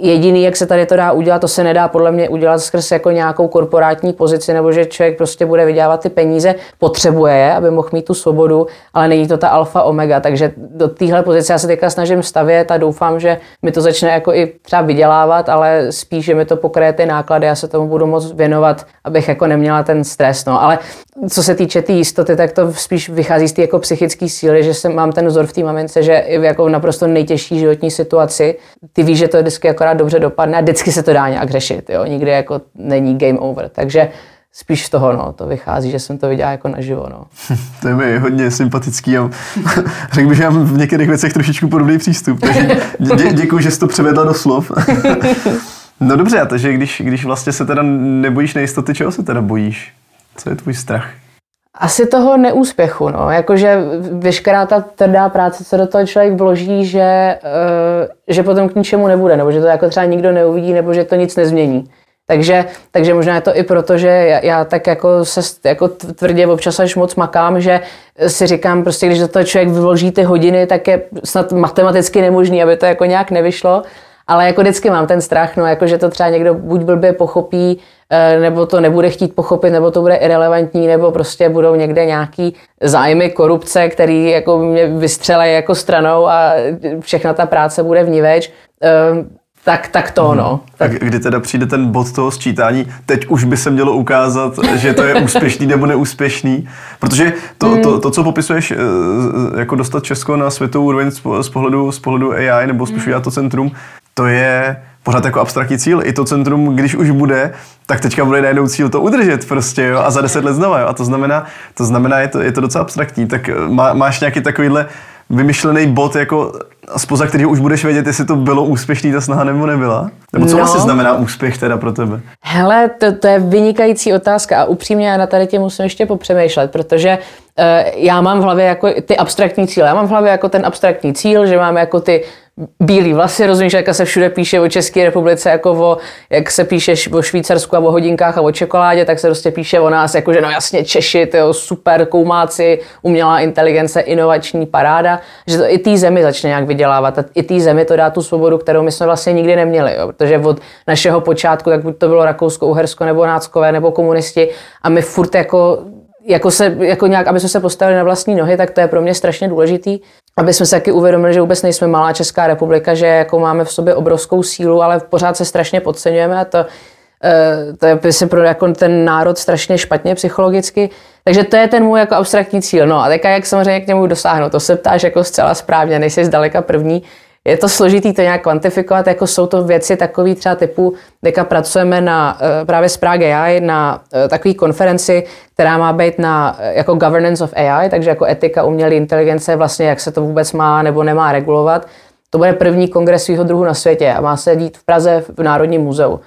jediný, jak se tady to dá udělat, to se nedá podle mě udělat skrz jako nějakou korporátní pozici, nebo že člověk prostě bude vydělávat ty peníze, potřebuje je, aby mohl mít tu svobodu, ale není to ta alfa omega, takže do téhle pozice já se teďka snažím stavět a doufám, že mi to začne jako i třeba vydělávat, ale spíš, že mi to pokryje ty náklady, já se tomu budu moc věnovat, abych jako neměla ten stres. No. Ale co se týče té tý jistoty, tak to spíš vychází z té jako psychické síly, že jsem, mám ten vzor v té mamince, že jako naprosto nejtěžší životní situaci, ty víš, že to vždycky akorát dobře dopadne a vždycky se to dá nějak řešit. Jo? Nikdy jako není game over. Takže spíš z toho, no, to vychází, že jsem to viděl jako naživo, no. to je mi hodně sympatický a řekl bych, že mám v některých věcech trošičku podobný přístup, takže dě, děkuji, že jsi to převedla do slov. no dobře, takže když, když vlastně se teda nebojíš nejistoty, čeho se teda bojíš? Co je tvůj strach? Asi toho neúspěchu, no. Jakože veškerá ta tvrdá práce, co do toho člověk vloží, že, uh, že potom k ničemu nebude, nebo že to jako třeba nikdo neuvidí, nebo že to nic nezmění. Takže, takže možná je to i proto, že já, já tak jako se jako tvrdě občas až moc makám, že si říkám, prostě když do toho člověk vyloží ty hodiny, tak je snad matematicky nemožný, aby to jako nějak nevyšlo. ale jako vždycky mám ten strach, no, jako že to třeba někdo buď blbě pochopí, eh, nebo to nebude chtít pochopit, nebo to bude irrelevantní, nebo prostě budou někde nějaký zájmy korupce, který jako mě vystřelej jako stranou a všechna ta práce bude vníveč. Tak, tak to, no. Tak. A kdy teda přijde ten bod toho sčítání, teď už by se mělo ukázat, že to je úspěšný nebo neúspěšný, protože to, to, hmm. to co popisuješ, eh, jako dostat Česko na světovou úroveň z pohledu, z pohledu AI, nebo spíš udělat to centrum, to je pořád jako abstraktní cíl. I to centrum, když už bude, tak teďka bude najednou cíl to udržet prostě, jo, a za deset let znova, jo. A to znamená, to znamená, je to, je to docela abstraktní. Tak eh, má, máš nějaký takovýhle vymyšlený bod, jako spoza kterého už budeš vědět, jestli to bylo úspěšný ta snaha nebo nebyla? Nebo co no. vlastně znamená úspěch teda pro tebe? Hele, to, to je vynikající otázka a upřímně já na tady tě musím ještě popřemýšlet, protože uh, já mám v hlavě jako ty abstraktní cíle. Já mám v hlavě jako ten abstraktní cíl, že mám jako ty bílý vlasy, rozumíš, jak se všude píše o České republice, jako o, jak se píše o Švýcarsku a o hodinkách a o čokoládě, tak se prostě píše o nás, jako že no jasně Češi, tyjo, super koumáci, umělá inteligence, inovační paráda, že to i té zemi začne nějak vydělávat a i té zemi to dá tu svobodu, kterou my jsme vlastně nikdy neměli, jo, protože od našeho počátku, tak buď to bylo Rakousko, Uhersko nebo náckové nebo komunisti a my furt jako jako, se, jako nějak, aby jsme se postavili na vlastní nohy, tak to je pro mě strašně důležitý aby jsme se taky uvědomili, že vůbec nejsme malá Česká republika, že jako máme v sobě obrovskou sílu, ale pořád se strašně podceňujeme a to, eh, to je si pro jako ten národ strašně špatně psychologicky. Takže to je ten můj jako abstraktní cíl. No a teďka jak samozřejmě k němu dosáhnout, to se ptáš jako zcela správně, nejsi zdaleka první. Je to složitý to nějak kvantifikovat, jako jsou to věci takový třeba typu, teďka pracujeme na eh, právě s Prague AI na eh, takové konferenci, která má být na eh, jako governance of AI, takže jako etika umělé inteligence, vlastně jak se to vůbec má nebo nemá regulovat. To bude první kongres svého druhu na světě a má se dít v Praze v Národním muzeu.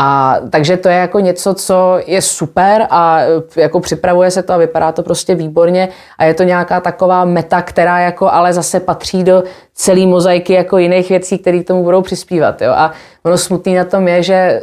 A takže to je jako něco, co je super a e, jako připravuje se to a vypadá to prostě výborně a je to nějaká taková meta, která jako ale zase patří do celé mozaiky jako jiných věcí, které tomu budou přispívat. Jo? A ono smutný na tom je, že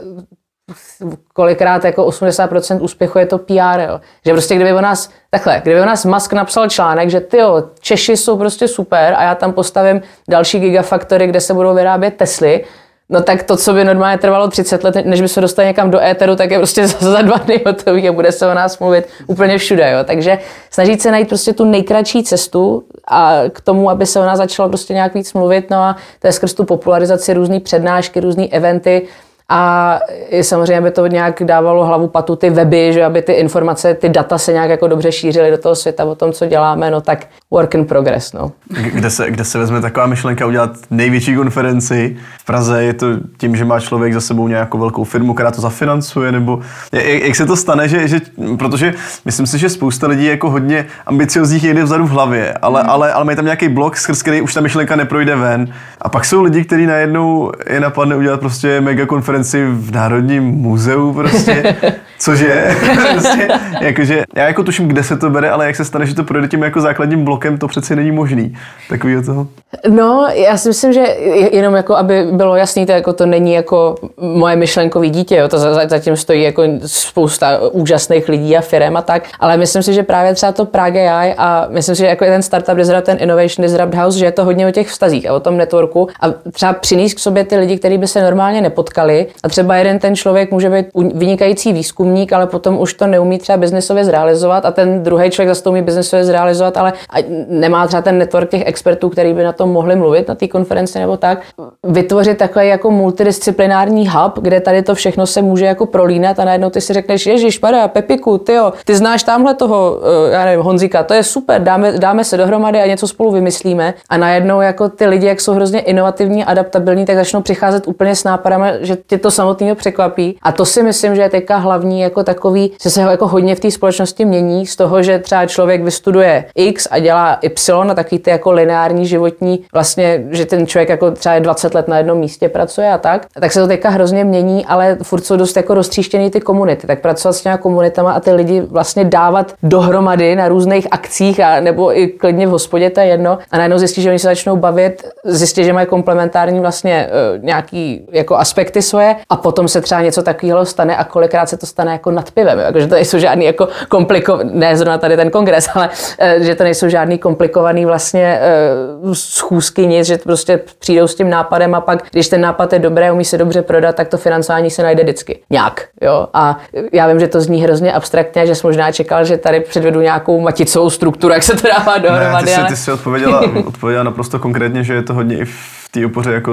kolikrát jako 80% úspěchu je to PR, jo. Že prostě kdyby o nás, takhle, kdyby o nás Musk napsal článek, že ty jo, Češi jsou prostě super a já tam postavím další gigafaktory, kde se budou vyrábět Tesly, No tak to, co by normálně trvalo 30 let, než by se dostali někam do éteru, tak je prostě za, za dva dny hotový a bude se o nás mluvit úplně všude. Jo. Takže snažit se najít prostě tu nejkratší cestu a k tomu, aby se o nás začalo prostě nějak víc mluvit. No a to je skrz tu popularizaci různý přednášky, různý eventy, a samozřejmě by to nějak dávalo hlavu patu ty weby, že aby ty informace, ty data se nějak jako dobře šířily do toho světa o tom, co děláme, no tak work in progress, no. Kde se, kde se vezme taková myšlenka udělat největší konferenci? V Praze je to tím, že má člověk za sebou nějakou velkou firmu, která to zafinancuje, nebo jak, jak se to stane, že, že, protože myslím si, že spousta lidí jako hodně ambiciozních jede vzadu v hlavě, ale, mm. ale, ale mají tam nějaký blok, skrz který už ta myšlenka neprojde ven. A pak jsou lidi, kteří najednou je napadne udělat prostě mega konferenci konferenci v Národním muzeu prostě, cože, prostě, jakože, já jako tuším, kde se to bere, ale jak se stane, že to projde tím jako základním blokem, to přeci není možný. Takový toho. No, já si myslím, že jenom jako, aby bylo jasný, to, jako to není jako moje myšlenkový dítě, jo, to zatím stojí jako spousta úžasných lidí a firm a tak, ale myslím si, že právě třeba to Prague AI a myslím si, že jako je ten startup Disrupt, ten Innovation Disrupt House, že je to hodně o těch vztazích a o tom networku. A třeba přinést k sobě ty lidi, kteří by se normálně nepotkali, a třeba jeden ten člověk může být vynikající výzkumník, ale potom už to neumí třeba biznesově zrealizovat a ten druhý člověk zase to umí biznesově zrealizovat, ale nemá třeba ten network těch expertů, který by na tom mohli mluvit na té konferenci nebo tak. Vytvořit takový jako multidisciplinární hub, kde tady to všechno se může jako prolínat a najednou ty si řekneš, Ježíš, Maria, Pepiku, ty jo, ty znáš tamhle toho, eh, já nevím, Honzíka, to je super, dáme, dáme se dohromady a něco spolu vymyslíme a najednou jako ty lidi, jak jsou hrozně inovativní, adaptabilní, tak začnou přicházet úplně s nápadama, že tě to samotného překvapí. A to si myslím, že je teďka hlavní jako takový, že se ho jako hodně v té společnosti mění z toho, že třeba člověk vystuduje X a dělá Y a takový ty jako lineární životní, vlastně, že ten člověk jako třeba je 20 let na jednom místě pracuje a tak, tak se to teďka hrozně mění, ale furt jsou dost jako roztříštěný ty komunity. Tak pracovat s těma komunitama a ty lidi vlastně dávat dohromady na různých akcích a nebo i klidně v hospodě, to je jedno. A najednou zjistí, že oni se začnou bavit, zjistí, že mají komplementární vlastně uh, nějaký jako aspekty svoje a potom se třeba něco takového stane a kolikrát se to stane stane jako nad pivem, jako, že to nejsou žádný jako komplikovaný, ne zrovna tady ten kongres, ale eh, že to nejsou žádný komplikovaný vlastně schůzky, nic, že prostě přijdou s tím nápadem a pak, když ten nápad je dobré, umí se dobře prodat, tak to financování se najde vždycky. Nějak. Jo? A já vím, že to zní hrozně abstraktně, že jsem možná čekal, že tady předvedu nějakou maticovou strukturu, jak se to dává dohromady. Ne, ty jsi, ty jsi odpověděla, odpověděla naprosto konkrétně, že je to hodně i té opoře jako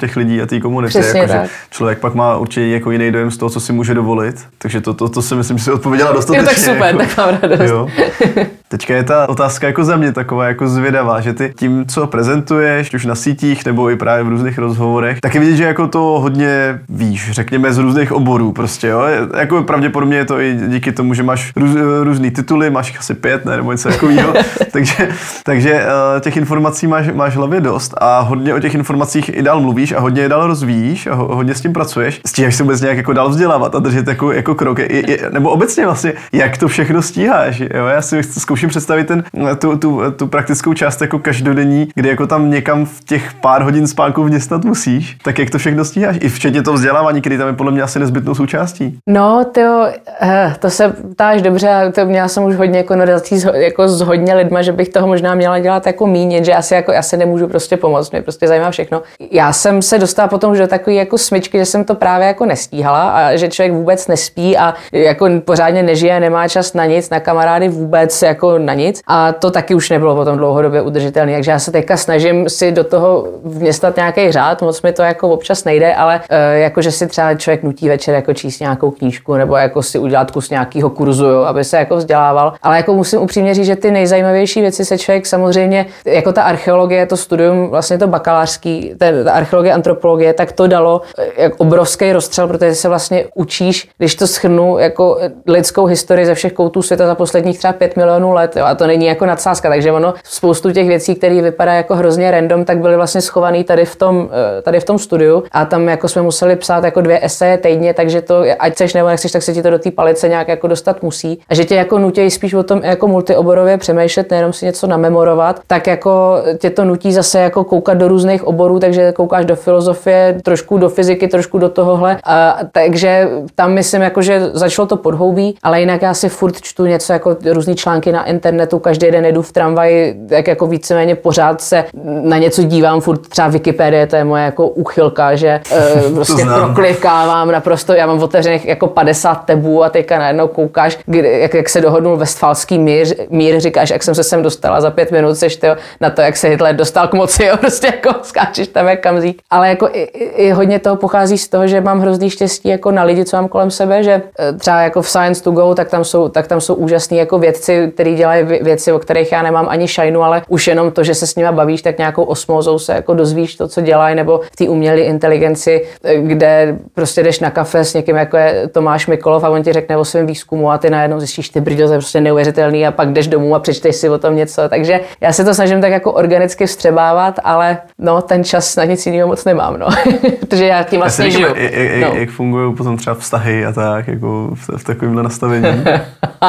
těch lidí a té komunity. Přesně jako, tak. Člověk pak má určitě jako jiný dojem z toho, co si může dovolit. Takže to, to, to si myslím, že si odpověděla dostatečně. Jo, tak super, jako, tak mám radost. Jo. Teďka je ta otázka jako za mě taková jako zvědavá, že ty tím, co prezentuješ, už na sítích nebo i právě v různých rozhovorech, tak je vidět, že jako to hodně víš, řekněme z různých oborů prostě, jo. Jako pravděpodobně je to i díky tomu, že máš růz, různý tituly, máš asi pět, ne, nebo něco takového, takže, takže eh, těch informací máš, máš hlavě dost a hodně o těch informacích i dál mluvíš a hodně je dál rozvíjíš a hodně s tím pracuješ. Stíháš se vůbec nějak jako dál vzdělávat a držet jako, jako krok, je, je, nebo obecně vlastně, jak to všechno stíháš, jo. Já si zkouším zkouším představit ten, tu, tu, tu, praktickou část jako každodenní, kdy jako tam někam v těch pár hodin spánku vměstnat musíš, tak jak to všechno stíháš? I včetně toho vzdělávání, který tam je podle mě asi nezbytnou součástí. No, to, eh, to se ptáš dobře, to měla jsem už hodně jako konverzací jako s hodně lidma, že bych toho možná měla dělat jako mínit, že asi jako, já se nemůžu prostě pomoct, mě prostě zajímá všechno. Já jsem se dostala potom už do takové jako smyčky, že jsem to právě jako nestíhala a že člověk vůbec nespí a jako pořádně nežije, nemá čas na nic, na kamarády vůbec jako na nic. A to taky už nebylo potom dlouhodobě udržitelné. Takže já se teďka snažím si do toho vměstat nějaký řád, moc mi to jako občas nejde, ale e, jako že si třeba člověk nutí večer jako číst nějakou knížku nebo jako si udělat kus nějakého kurzu, jo, aby se jako vzdělával. Ale jako musím upřímně říct, že ty nejzajímavější věci se člověk samozřejmě, jako ta archeologie, to studium, vlastně to bakalářský, ten, ta archeologie, antropologie, tak to dalo e, jak obrovský rozstřel, protože se vlastně učíš, když to schrnu, jako lidskou historii ze všech koutů světa za posledních třeba 5 milionů let let jo, a to není jako nadsázka, takže ono spoustu těch věcí, které vypadá jako hrozně random, tak byly vlastně schované tady v tom, eh, tady v tom studiu a tam jako jsme museli psát jako dvě eseje týdně, takže to, ať chceš nebo nechceš, tak se ti to do té palice nějak jako dostat musí. A že tě jako nutí spíš o tom jako multioborově přemýšlet, nejenom si něco namemorovat, tak jako tě to nutí zase jako koukat do různých oborů, takže koukáš do filozofie, trošku do fyziky, trošku do tohohle. A, takže tam myslím, jako, že začalo to podhoubí, ale jinak já si furt čtu něco jako různý články na internetu, každý den jdu v tramvaji, tak jako víceméně pořád se na něco dívám, furt třeba Wikipedie, to je moje jako uchylka, že uh, prostě proklikávám naprosto, já mám otevřených jako 50 tebů a teďka najednou koukáš, kdy, jak, jak se dohodnul westfalský mír, mír, říkáš, jak jsem se sem dostala za pět minut, seš tyjo, na to, jak se Hitler dostal k moci, jo, prostě jako skáčeš tam jak kamzík. Ale jako i, i, hodně toho pochází z toho, že mám hrozný štěstí jako na lidi, co mám kolem sebe, že eh, třeba jako v Science to Go, tak tam jsou, tak tam jsou úžasní jako vědci, kteří dělají věci, o kterých já nemám ani šajnu, ale už jenom to, že se s nimi bavíš, tak nějakou osmózou se jako dozvíš to, co dělají, nebo v té umělé inteligenci, kde prostě jdeš na kafe s někým, jako je Tomáš Mikolov a on ti řekne o svém výzkumu a ty najednou zjistíš, ty brďo, to je prostě neuvěřitelný a pak jdeš domů a přečteš si o tom něco. Takže já se to snažím tak jako organicky vstřebávat, ale no, ten čas na nic jiného moc nemám, no. Protože já tím vlastně žiju. Jak, jak, no. jak fungují potom třeba vztahy a tak, jako v, v takovémhle nastavení?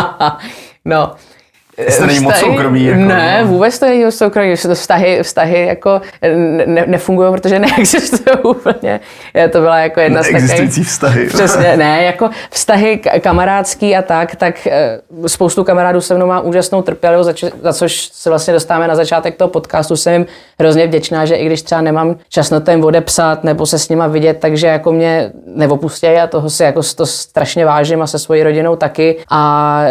no, to není moc soukromý. Jako, ne, no. vůbec to není moc soukromý. To vztahy, vztahy jako ne, nefungují, protože neexistují úplně. To byla jako jedna z takových... vztahy. Přesně, ne, jako vztahy kamarádský a tak, tak eh, spoustu kamarádů se mnou má úžasnou trpělivost, za, za což se vlastně dostáváme na začátek toho podcastu. Jsem jim hrozně vděčná, že i když třeba nemám čas na to jim odepsat nebo se s nima vidět, takže jako mě neopustějí a toho si jako to strašně vážím a se svojí rodinou taky. A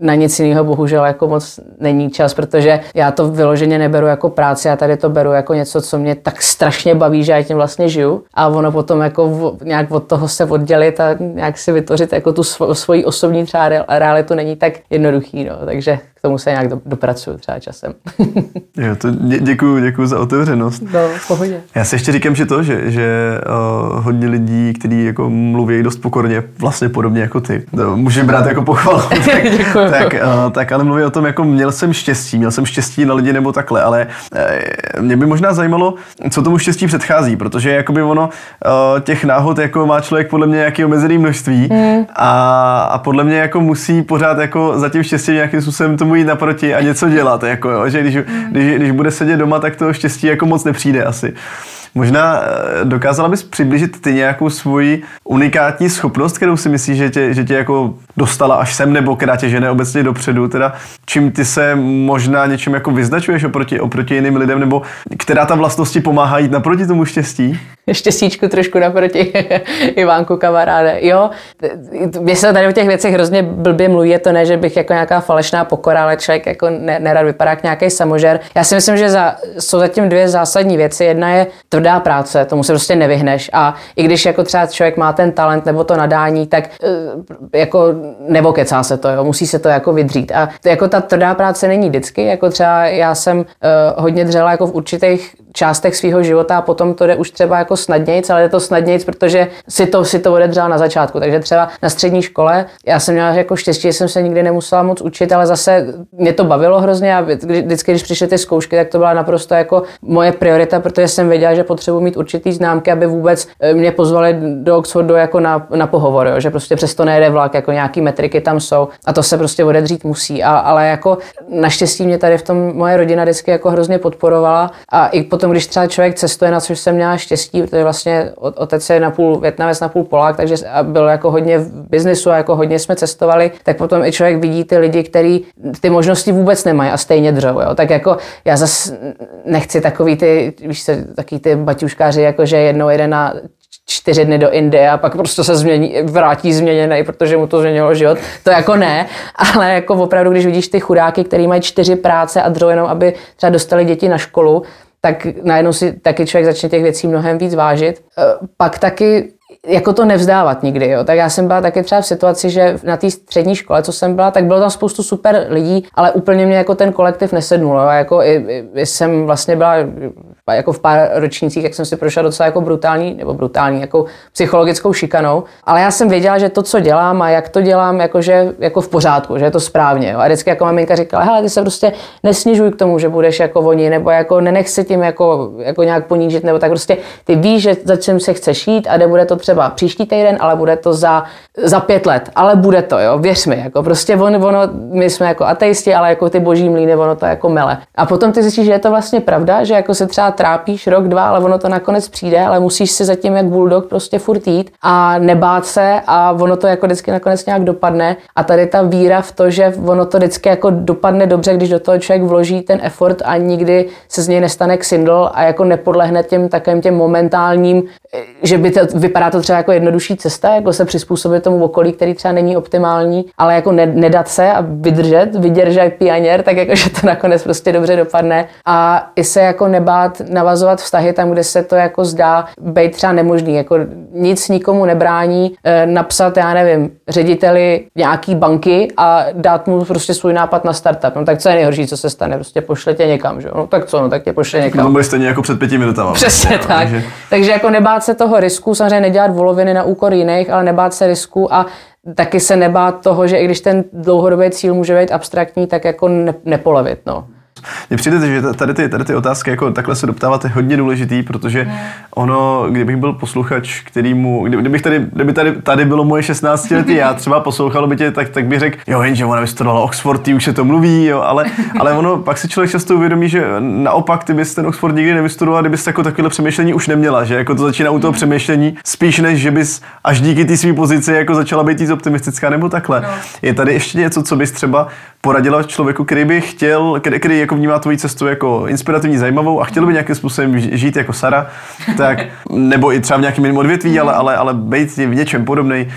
na nic jiného bohužel jako moc není čas, protože já to vyloženě neberu jako práci, já tady to beru jako něco, co mě tak strašně baví, že já tím vlastně žiju a ono potom jako nějak od toho se oddělit a nějak si vytvořit jako tu svoji osobní třeba realitu není tak jednoduchý, no. takže tomu se nějak dopracuju třeba časem. jo, to dě, děkuju, děkuju za otevřenost. No, v pohodě. Já si ještě říkám, že to, že, že uh, hodně lidí, kteří jako mluví dost pokorně, vlastně podobně jako ty, to může brát jako pochvalu. tak, tak, uh, tak, ale mluví o tom, jako měl jsem štěstí, měl jsem štěstí na lidi nebo takhle, ale uh, mě by možná zajímalo, co tomu štěstí předchází, protože jakoby ono uh, těch náhod jako má člověk podle mě nějaký omezený množství mm. a, a podle mě jako musí pořád jako za tím štěstím nějakým způsobem tomu jít naproti a něco dělat, jako jo, že když, když, když bude sedět doma, tak to štěstí jako moc nepřijde asi. Možná eh, dokázala bys přiblížit ty nějakou svoji unikátní schopnost, kterou si myslíš, že tě, že tě jako dostala až sem, nebo která tě žene obecně dopředu, teda čím ty se možná něčím jako vyznačuješ oproti, oproti jiným lidem, nebo která ta vlastnosti pomáhá jít naproti tomu štěstí? Štěstíčku trošku naproti Ivánku kamaráde. Jo, mě se tady o těch věcech hrozně blbě mluví, je to ne, že bych jako nějaká falešná pokora, ale člověk jako nerad vypadá jak nějaký samožer. Já si myslím, že za, jsou zatím dvě zásadní věci. Jedna je tvrdá práce, tomu se prostě nevyhneš. A i když jako třeba člověk má ten talent nebo to nadání, tak eh, jako nevokecá se to, jo, musí se to jako vydřít. A jako ta tvrdá práce není vždycky, jako třeba já jsem uh, hodně dřela jako v určitých částech svého života a potom to jde už třeba jako snadnějc, ale je to snadnějc, protože si to, si to odedřela na začátku. Takže třeba na střední škole já jsem měla jako štěstí, že jsem se nikdy nemusela moc učit, ale zase mě to bavilo hrozně a vždycky, když přišly ty zkoušky, tak to byla naprosto jako moje priorita, protože jsem věděla, že potřebuji mít určitý známky, aby vůbec eh, mě pozvali do Oxfordu jako na, na pohovor, jo? že prostě přesto nejde vlak, jako nějaký metriky tam jsou a to se prostě odedřít musí. A, ale jako naštěstí mě tady v tom moje rodina vždycky jako hrozně podporovala a i potom, když třeba člověk cestuje, na což jsem měla štěstí, protože vlastně otec je na půl Větnamec, na půl Polák, takže byl jako hodně v biznisu a jako hodně jsme cestovali, tak potom i člověk vidí ty lidi, kteří ty možnosti vůbec nemají a stejně dřou. Jo? Tak jako já zase nechci takový ty, víš se, takový ty baťuškáři, jako že jednou jede na čtyři dny do Indie a pak prostě se změní, vrátí změněný, protože mu to změnilo život. To jako ne, ale jako opravdu, když vidíš ty chudáky, který mají čtyři práce a dřou jenom, aby třeba dostali děti na školu, tak najednou si taky člověk začne těch věcí mnohem víc vážit. E, pak taky jako to nevzdávat nikdy. Jo. Tak já jsem byla taky třeba v situaci, že na té střední škole, co jsem byla, tak bylo tam spoustu super lidí, ale úplně mě jako ten kolektiv nesednul. Jo. Jako i, i, jsem vlastně byla jako v pár ročnících, jak jsem si prošla docela jako brutální, nebo brutální, jako psychologickou šikanou. Ale já jsem věděla, že to, co dělám a jak to dělám, jakože jako v pořádku, že je to správně. Jo. A vždycky jako maminka říkala, hele, ty se prostě nesnižuj k tomu, že budeš jako oni, nebo jako nenech se tím jako, jako nějak ponížit, nebo tak prostě ty víš, že za čím se chceš jít a kde bude to třeba příští týden, ale bude to za, za pět let. Ale bude to, jo, věř mi. Jako prostě on, ono, my jsme jako ateisti, ale jako ty boží mlíny, ono to jako mele. A potom ty zjistíš, že je to vlastně pravda, že jako se třeba trápíš rok, dva, ale ono to nakonec přijde, ale musíš si zatím jak bulldog prostě furt jít a nebát se a ono to jako vždycky nakonec nějak dopadne. A tady ta víra v to, že ono to vždycky jako dopadne dobře, když do toho člověk vloží ten effort a nikdy se z něj nestane ksindl a jako nepodlehne těm takovým těm momentálním, že by to, vypadá to třeba jako jednodušší cesta, jako se přizpůsobit tomu okolí, který třeba není optimální, ale jako ne, nedat se a vydržet, vydržet pioněr, tak jako, že to nakonec prostě dobře dopadne a i se jako nebát navazovat vztahy tam, kde se to jako zdá být třeba nemožný, jako nic nikomu nebrání e, napsat, já nevím, řediteli nějaký banky a dát mu prostě svůj nápad na startup. No tak co je nejhorší, co se stane? Prostě pošle tě někam, že? No tak co, no tak tě pošle někam. No stejně jako před pěti minutami. Přesně tak. Takže... takže jako nebát se toho risku, samozřejmě nedělat voloviny na úkor jiných, ale nebát se risku a taky se nebát toho, že i když ten dlouhodobý cíl může být abstraktní, tak jako ne, nepolevit. No. Mně přijde, že tady ty, tady ty otázky jako takhle se doptávat je hodně důležitý, protože hmm. ono, kdybych byl posluchač, kterýmu, kdybych tady, kdyby tady, tady bylo moje 16 letý, já třeba poslouchal by tě, tak, tak bych řekl, jo, jenže ona vystudovala Oxford, ty už se to mluví, jo, ale, ale ono, pak si člověk často uvědomí, že naopak, ty bys ten Oxford nikdy nevystudoval, kdybys jako takové přemýšlení už neměla, že jako to začíná u toho hmm. přemýšlení, spíš než, že bys až díky té své pozici jako začala být víc optimistická nebo takhle. No. Je tady ještě něco, co bys třeba poradila člověku, který by chtěl, který, který jako vnímá tvoji cestu jako inspirativní, zajímavou a chtěl by nějakým způsobem žít jako Sara, tak, nebo i třeba v nějakém jiném odvětví, ale, ale, ale být v něčem podobný.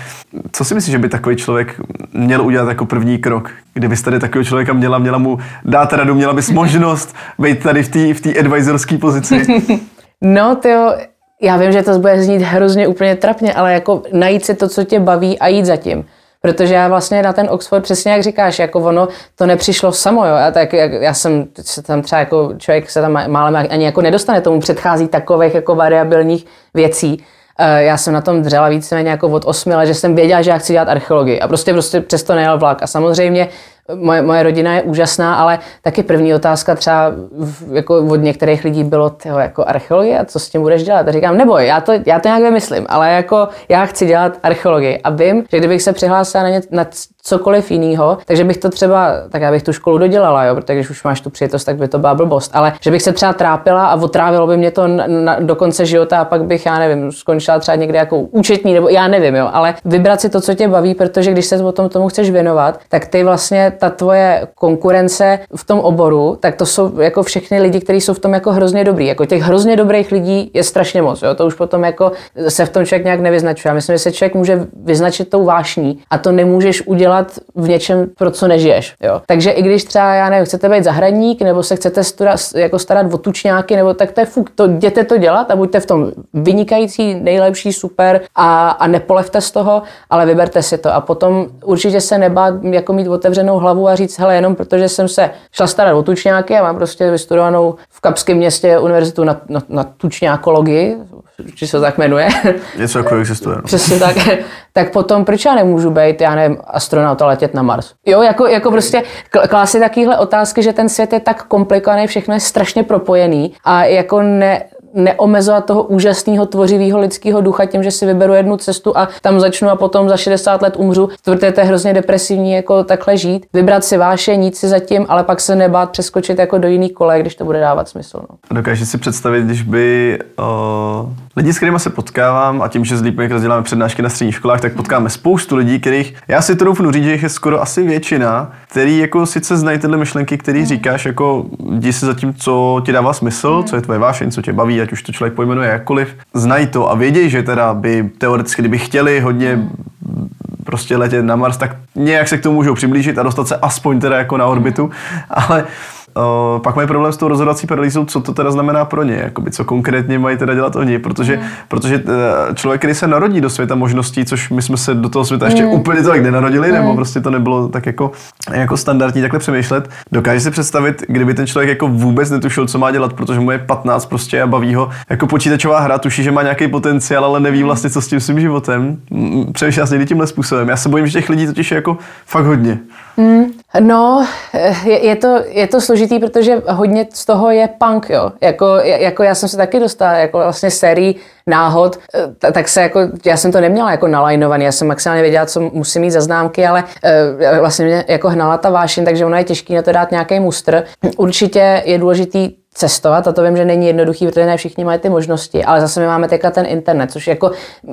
Co si myslíš, že by takový člověk měl udělat jako první krok? Kdybys tady takového člověka měla, měla mu dát radu, měla bys možnost být tady v té v advisorské pozici? No, to já vím, že to bude znít hrozně úplně trapně, ale jako najít si to, co tě baví a jít za tím. Protože já vlastně na ten Oxford, přesně jak říkáš, jako ono to nepřišlo samo, jo. Já, tak, jak, já jsem se tam třeba jako člověk se tam málem ani jako nedostane, tomu předchází takových jako variabilních věcí. Eh, já jsem na tom dřela víceméně jako od osmi let, že jsem věděla, že já chci dělat archeologii a prostě prostě přesto nejel vlak. A samozřejmě moje, moje rodina je úžasná, ale taky první otázka třeba v, jako od některých lidí bylo tyho, jako archeologie a co s tím budeš dělat? A říkám, neboj, já to, já to nějak vymyslím, ale jako já chci dělat archeologii a vím, že kdybych se přihlásila na, ně, na cokoliv jiného, takže bych to třeba, tak já bych tu školu dodělala, jo, protože když už máš tu přijetost, tak by to byla blbost, ale že bych se třeba trápila a otrávilo by mě to na, na, do konce života a pak bych, já nevím, skončila třeba někde jako účetní, nebo já nevím, jo, ale vybrat si to, co tě baví, protože když se o tom tomu chceš věnovat, tak ty vlastně ta tvoje konkurence v tom oboru, tak to jsou jako všechny lidi, kteří jsou v tom jako hrozně dobrý. Jako těch hrozně dobrých lidí je strašně moc, jo, to už potom jako se v tom člověk nějak nevyznačuje. Myslím, že se člověk může vyznačit tou vášní a to nemůžeš udělat v něčem, pro co nežiješ. Jo. Takže i když třeba, já nevím, chcete být zahradník, nebo se chcete stura, jako starat o tučňáky, nebo tak to je fuk, to jděte to dělat a buďte v tom vynikající, nejlepší, super a, a nepolevte z toho, ale vyberte si to. A potom určitě se nebát jako mít otevřenou hlavu a říct, hele, jenom protože jsem se šla starat o tučňáky a mám prostě vystudovanou v Kapském městě univerzitu na, na, na tučňákologii, či se tak jmenuje. Něco jako existuje. No. Přesně tak. tak potom proč já nemůžu být, já nevím, astronaut a letět na Mars? Jo, jako, jako prostě klásy takovéhle otázky, že ten svět je tak komplikovaný, všechno je strašně propojený a jako ne, neomezovat toho úžasného tvořivého lidského ducha tím, že si vyberu jednu cestu a tam začnu a potom za 60 let umřu. Tvrdé to je hrozně depresivní jako takhle žít. Vybrat si váše, nic si zatím, ale pak se nebát přeskočit jako do jiných kole, když to bude dávat smysl. No. Dokážeš si představit, když by uh, lidi, s kterými se potkávám a tím, že s Leapmakers děláme přednášky na středních školách, tak potkáme spoustu lidí, kterých já si to doufnu říct, že jich je skoro asi většina, který jako sice znají tyhle myšlenky, který hmm. říkáš, jako jdi se za tím, co ti dává smysl, hmm. co je tvoje vášeň, co tě baví, ať už to člověk pojmenuje jakkoliv, znají to a vědějí, že teda by teoreticky, kdyby chtěli hodně prostě letět na Mars, tak nějak se k tomu můžou přiblížit a dostat se aspoň teda jako na orbitu, ale Uh, pak mají problém s tou rozhodovací paralýzou, co to teda znamená pro ně, jakoby, co konkrétně mají teda dělat oni, protože, mm. protože uh, člověk, který se narodí do světa možností, což my jsme se do toho světa ještě mm. úplně tolik nenarodili, mm. nebo prostě to nebylo tak jako, jako standardní takhle přemýšlet, dokáže si představit, kdyby ten člověk jako vůbec netušil, co má dělat, protože mu je 15 prostě a baví ho, jako počítačová hra, tuší, že má nějaký potenciál, ale neví vlastně, co s tím svým životem. Přemýšlel někdy tímhle způsobem. Já se bojím, že těch lidí totiž je jako fakt hodně. Mm. No, je, to, je to složitý, protože hodně z toho je punk, jo. Jako, jako já jsem se taky dostala jako vlastně sérii náhod, tak se jako, já jsem to neměla jako nalajnovaný, já jsem maximálně věděla, co musím mít za známky, ale uh, vlastně mě jako hnala ta vášin, takže ono je těžké na to dát nějaký mustr. Určitě je důležitý cestovat a to vím, že není jednoduchý, protože ne všichni mají ty možnosti, ale zase my máme teďka ten internet, což jako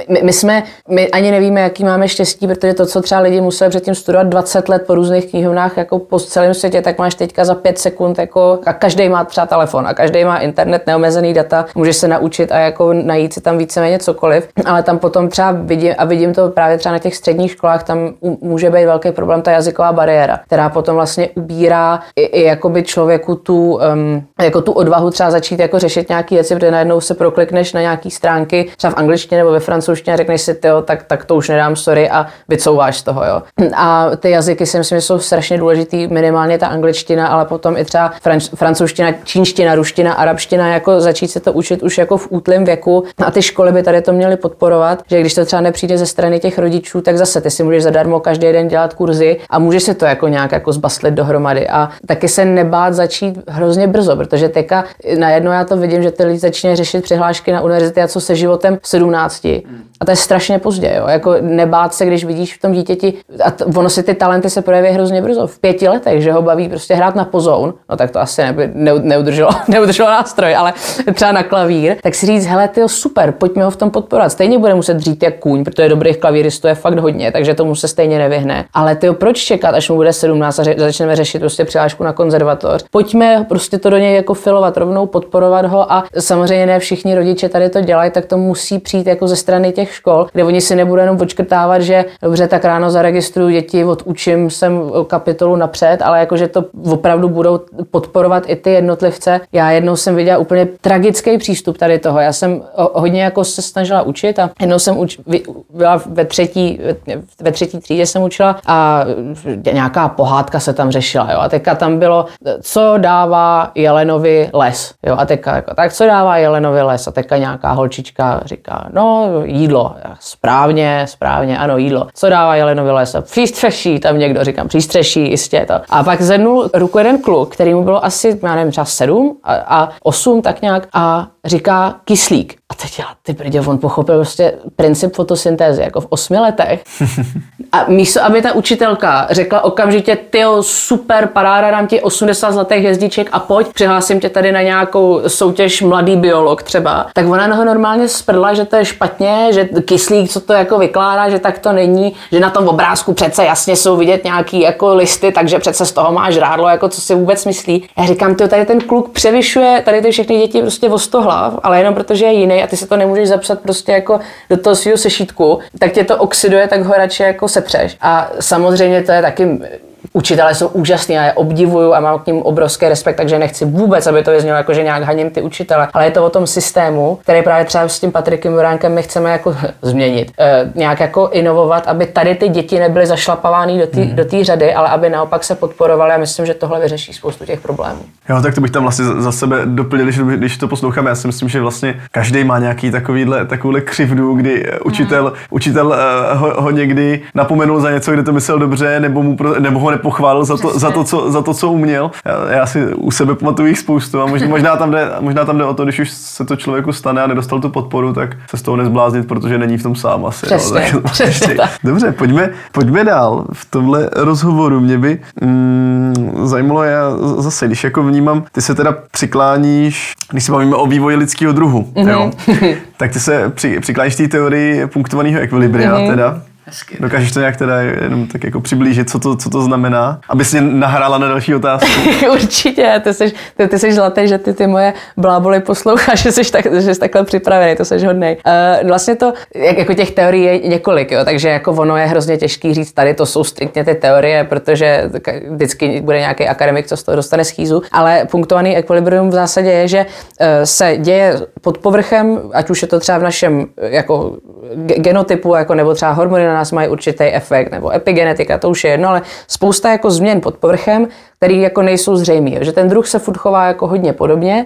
my, my jsme, my ani nevíme, jaký máme štěstí, protože to, co třeba lidi museli předtím studovat 20 let po různých knihovnách jako po celém světě, tak máš teďka za 5 sekund jako a každý má třeba telefon a každý má internet, neomezený data, můžeš se naučit a jako najít si tam víceméně cokoliv, ale tam potom třeba vidím a vidím to právě třeba na těch středních školách, tam může být velký problém ta jazyková bariéra, která potom vlastně ubírá i, i jakoby člověku tu, um, jako tu odvahu třeba začít jako řešit nějaké věci, protože najednou se proklikneš na nějaké stránky, třeba v angličtině nebo ve francouzštině a řekneš si, tyjo, tak, tak to už nedám, sorry a vycouváš z toho. Jo. A ty jazyky si myslím, že jsou strašně důležitý, minimálně ta angličtina, ale potom i třeba franc- francouzština, čínština, ruština, arabština, jako začít se to učit už jako v útlém věku. A ty školy by tady to měly podporovat, že když to třeba nepřijde ze strany těch rodičů, tak zase ty si můžeš zadarmo každý den dělat kurzy a můžeš si to jako nějak jako zbastlit dohromady. A taky se nebát začít hrozně brzo, protože teďka najednou já to vidím, že ty lidi začínají řešit přihlášky na univerzity a co se životem v 17. A to je strašně pozdě, jo. Jako nebát se, když vidíš v tom dítěti, a t- ono si ty talenty se projeví hrozně brzo, v pěti letech, že ho baví prostě hrát na pozoun, no tak to asi neby, ne, neudrželo, neudrželo nástroj, ale třeba na klavír, tak si říct, hele, ty super, pojďme ho v tom podporovat. Stejně bude muset dřít jak kůň, protože dobrých klavíristů je fakt hodně, takže tomu se stejně nevyhne. Ale ty proč čekat, až mu bude 17 a ře- začneme řešit prostě přihlášku na konzervatoř? Pojďme prostě to do něj jako filovat rovnou, podporovat ho a samozřejmě ne všichni rodiče tady to dělají, tak to musí přijít jako ze strany těch škol, kde oni si nebudou jenom počkrtávat, že dobře, tak ráno zaregistruju děti, odučím jsem kapitolu napřed, ale jakože to opravdu budou podporovat i ty jednotlivce. Já jednou jsem viděla úplně tragický přístup tady toho. Já jsem hodně jako se snažila učit a jednou jsem uč, byla ve třetí, ve třetí třídě jsem učila a nějaká pohádka se tam řešila. Jo. A teďka tam bylo, co dává Jelenovi Jelenovi les. Jo, a teďka jako, tak co dává Jelenovi les? A teďka nějaká holčička říká, no jídlo. Správně, správně, ano jídlo. Co dává Jelenovi les? A přístřeší, tam někdo říkám, přístřeší, jistě to. A pak zvednul ruku jeden kluk, který mu bylo asi, já nevím, třeba sedm a, a osm tak nějak a říká kyslík. A teď já, ty brdě, on pochopil prostě princip fotosyntézy, jako v osmi letech. A místo, aby ta učitelka řekla okamžitě, ty super, paráda, dám ti 80 zlatých hvězdiček a pojď, přihlásím tě tady na nějakou soutěž mladý biolog třeba, tak ona ho normálně sprdla, že to je špatně, že kyslík, co to jako vykládá, že tak to není, že na tom obrázku přece jasně jsou vidět nějaký jako listy, takže přece z toho máš rádlo, jako co si vůbec myslí. Já říkám, ty tady ten kluk převyšuje tady ty všechny děti prostě o 100 hlav, ale jenom protože je jiný a ty si to nemůžeš zapsat prostě jako do toho svého sešítku, tak tě to oxiduje, tak ho radši jako sepřeš. A samozřejmě to je taky Učitelé jsou úžasní, já je obdivuju a mám k ním obrovský respekt, takže nechci vůbec, aby to vyznělo jako, že nějak haním ty učitele, ale je to o tom systému, který právě třeba s tím Patrikem Juránkem my chceme jako změnit, e, nějak jako inovovat, aby tady ty děti nebyly zašlapovány do té hmm. do řady, ale aby naopak se podporovaly a myslím, že tohle vyřeší spoustu těch problémů. Jo, tak to bych tam vlastně za sebe doplnil, když, když to posloucháme. Já si myslím, že vlastně každý má nějaký takovýhle, takovouhle křivdu, kdy učitel, hmm. učitel uh, ho, ho, někdy napomenul za něco, kde to myslel dobře, nebo, mu pro, nebo ho nepochválil za to, za to, co, za to, co uměl. Já, já si u sebe pamatuju jich spoustu a možná, možná, tam jde, možná tam jde o to, když už se to člověku stane a nedostal tu podporu, tak se z toho nezbláznit, protože není v tom sám asi. Přesně, no, tak, přesně tak. Dobře, pojďme, pojďme dál. V tomhle rozhovoru mě by mm, zajímalo, já zase, když jako vnímám, ty se teda přikláníš, když se bavíme o vývoji lidského druhu, mm-hmm. jo, tak ty se při, přikláníš té teorii punktovaného ekvilibria mm-hmm. teda. Hezky. Dokážeš to nějak teda jenom tak jako přiblížit, co to, co to znamená? Aby si nahrála na další otázku. Určitě, ty jsi, ty, ty jsi zlatý, že ty ty moje bláboly posloucháš, že jsi, tak, že jsi takhle připravený, to jsi hodnej. Uh, vlastně to, jak, jako těch teorií je několik, jo, takže jako ono je hrozně těžký říct, tady to jsou striktně ty teorie, protože vždycky bude nějaký akademik, co z toho dostane schýzu, ale punktovaný ekvilibrium v zásadě je, že uh, se děje pod povrchem, ať už je to třeba v našem jako genotypu, jako nebo třeba hormony na nás mají určitý efekt, nebo epigenetika, to už je jedno, ale spousta jako změn pod povrchem, které jako nejsou zřejmé. Že ten druh se furt chová jako hodně podobně,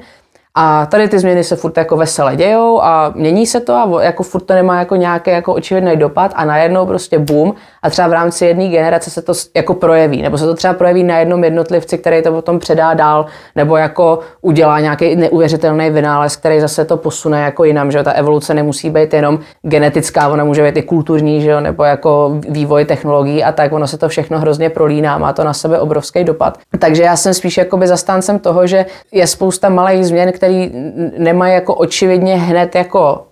a tady ty změny se furt jako vesele dějou a mění se to a jako furt to nemá jako nějaký jako očividný dopad a najednou prostě boom a třeba v rámci jedné generace se to jako projeví, nebo se to třeba projeví na jednom jednotlivci, který to potom předá dál, nebo jako udělá nějaký neuvěřitelný vynález, který zase to posune jako jinam, že ta evoluce nemusí být jenom genetická, ona může být i kulturní, že jo, nebo jako vývoj technologií a tak, ono se to všechno hrozně prolíná, má to na sebe obrovský dopad. Takže já jsem spíš jakoby zastáncem toho, že je spousta malých změn, které nemají jako očividně hned jako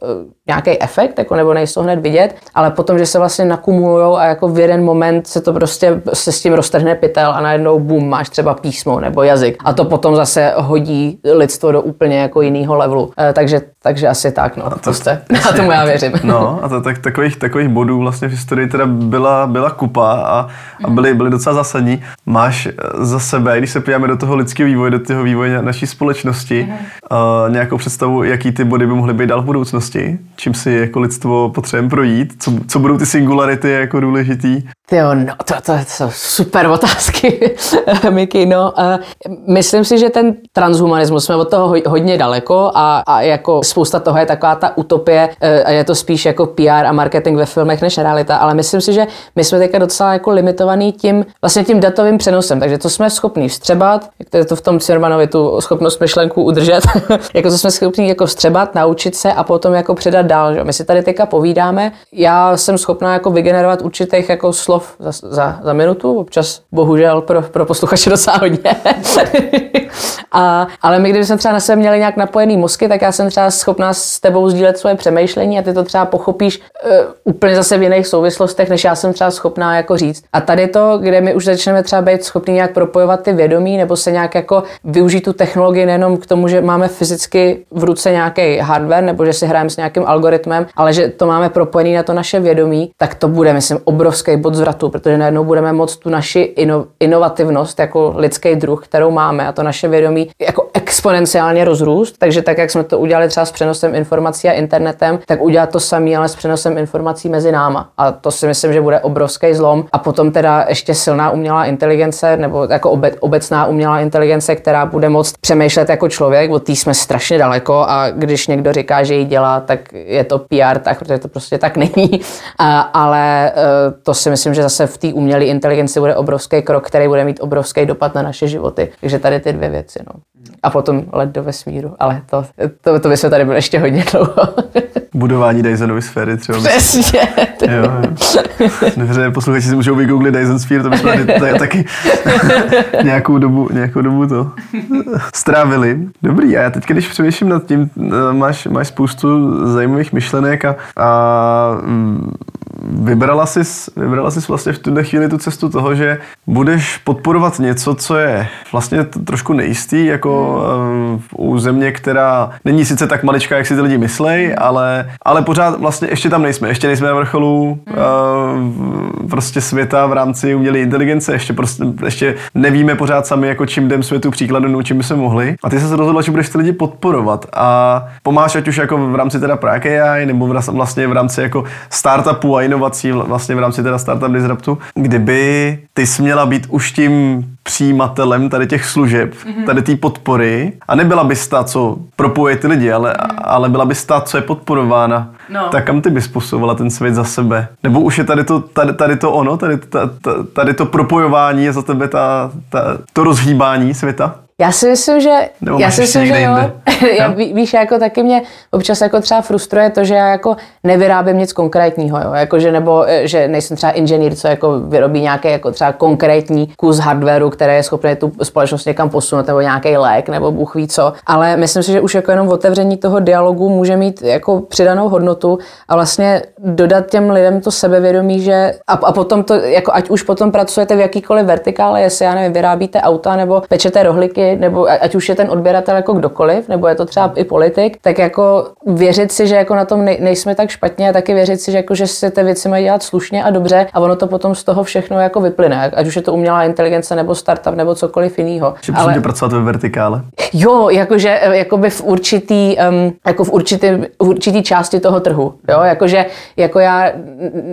nějaký efekt, jako nebo nejsou hned vidět, ale potom, že se vlastně nakumulují a jako v jeden moment se to prostě se s tím roztrhne pytel a najednou bum, máš třeba písmo nebo jazyk a to potom zase hodí lidstvo do úplně jako jiného levelu. E, takže, takže asi tak, no, a to, prostě, a tomu já věřím. No a to, tak, takových, takových bodů vlastně v historii teda byla, byla kupa a, a byly, byly docela zásadní. Máš eh, za sebe, když se podíváme do toho lidského vývoje, do toho vývoje naší společnosti, mm. uh, nějakou představu, jaký ty body by mohly být dál v budoucnosti? Čím si jako lidstvo potřebujeme projít? Co, co budou ty singularity jako důležitý? Jo, no, to, to, to jsou super otázky, Miky. No, uh, myslím si, že ten transhumanismus, jsme od toho hodně daleko a, a jako spousta toho je taková ta utopie uh, a je to spíš jako PR a marketing ve filmech než realita, ale myslím si, že my jsme teďka docela jako limitovaný tím, vlastně tím datovým přenosem, takže to jsme schopni vstřebat, jak to je to v tom Cirmanovi, tu schopnost myšlenku udržet, jako to jsme schopni jako vstřebat, naučit se a potom jako předat dál. Že? My si tady teďka povídáme, já jsem schopná jako vygenerovat určitých jako slov za, za, za minutu, občas bohužel pro, pro posluchače docela hodně. a, ale my, kdybychom třeba na sebe měli nějak napojený mozky, tak já jsem třeba schopná s tebou sdílet svoje přemýšlení a ty to třeba pochopíš uh, úplně zase v jiných souvislostech, než já jsem třeba schopná jako říct. A tady to, kde my už začneme třeba být schopni nějak propojovat ty vědomí nebo se nějak jako využít tu technologii nejenom k tomu, že máme fyzicky v ruce nějaký hardware nebo že si hrajeme s nějakým algoritmem, ale že to máme propojený na to naše vědomí, tak to bude, myslím, obrovský bod zvratu, protože najednou budeme moct tu naši ino, inovativnost jako lidský druh, kterou máme a to naše vědomí jako exponenciálně rozrůst, takže tak, jak jsme to udělali třeba s přenosem informací a internetem, tak udělat to samé, ale s přenosem informací mezi náma. A to si myslím, že bude obrovský zlom. A potom teda ještě silná umělá inteligence, nebo jako obe, obecná umělá inteligence, která bude moct přemýšlet jako člověk, od té jsme strašně daleko a když někdo říká, že ji dělá, tak je to PR, tak, protože to prostě tak není. A, ale e, to si myslím, že zase v té umělé inteligenci bude obrovský krok, který bude mít obrovský dopad na naše životy. Takže tady ty dvě věci. No. A potom let do vesmíru, ale to, to, to by se tady bylo ještě hodně dlouho. Budování Dysonovy sféry třeba. Přesně. Jo, jo. Dobře, posluchači si můžou vygooglit Dyson Sphere, to bychom tady taky nějakou dobu, nějakou dobu to strávili. Dobrý, a já teď, když přemýšlím nad tím, máš, máš spoustu zajímavých myšlenek a, a mm, vybrala jsi, vybrala jsi vlastně v tuhle chvíli tu cestu toho, že budeš podporovat něco, co je vlastně trošku nejistý, jako hmm. u země, která není sice tak maličká, jak si ty lidi myslej, ale, ale pořád vlastně ještě tam nejsme. Ještě nejsme na vrcholu hmm. prostě světa v rámci umělé inteligence. Ještě, prostě, ještě nevíme pořád sami, jako čím jdem světu příkladu, čím by se mohli. A ty se rozhodla, že budeš ty lidi podporovat a pomáš ať už jako v rámci teda Prague AI, nebo vlastně v rámci jako startupu a inovací vlastně v rámci teda Startup Disruptu, kdyby ty jsi měla být už tím přijímatelem tady těch služeb, mm-hmm. tady té podpory a nebyla bys ta, co propoje ty lidi, ale, mm-hmm. ale byla bys ta, co je podporována. No. Tak kam ty bys posouvala ten svět za sebe? Nebo už je tady to, tady, tady to ono, tady, tady, tady to propojování je za tebe ta, ta, to rozhýbání světa? Já si myslím, že, Nebo já si myslím, že jo. já, ví, víš, jako taky mě občas jako třeba frustruje to, že já jako nevyrábím nic konkrétního, jo. Jako, že nebo, e, že nejsem třeba inženýr, co jako vyrobí nějaký jako třeba konkrétní kus hardwareu, který je schopný tu společnost někam posunout, nebo nějaký lék, nebo Bůh ví co. Ale myslím si, že už jako jenom otevření toho dialogu může mít jako přidanou hodnotu a vlastně dodat těm lidem to sebevědomí, že a, a potom to, jako ať už potom pracujete v jakýkoliv vertikále, jestli já nevím, vyrábíte auta nebo pečete nebo ať už je ten odběratel jako kdokoliv, nebo je to třeba i politik, tak jako věřit si, že jako na tom nejsme tak špatně a taky věřit si, že, jako, že se ty věci mají dělat slušně a dobře a ono to potom z toho všechno jako vyplyne, ať už je to umělá inteligence nebo startup nebo cokoliv jiného. Že Ale... pracovat ve vertikále. Jo, jakože jakoby v určitý, um, jako v určitý, v určitý části toho trhu. Jo, jakože jako já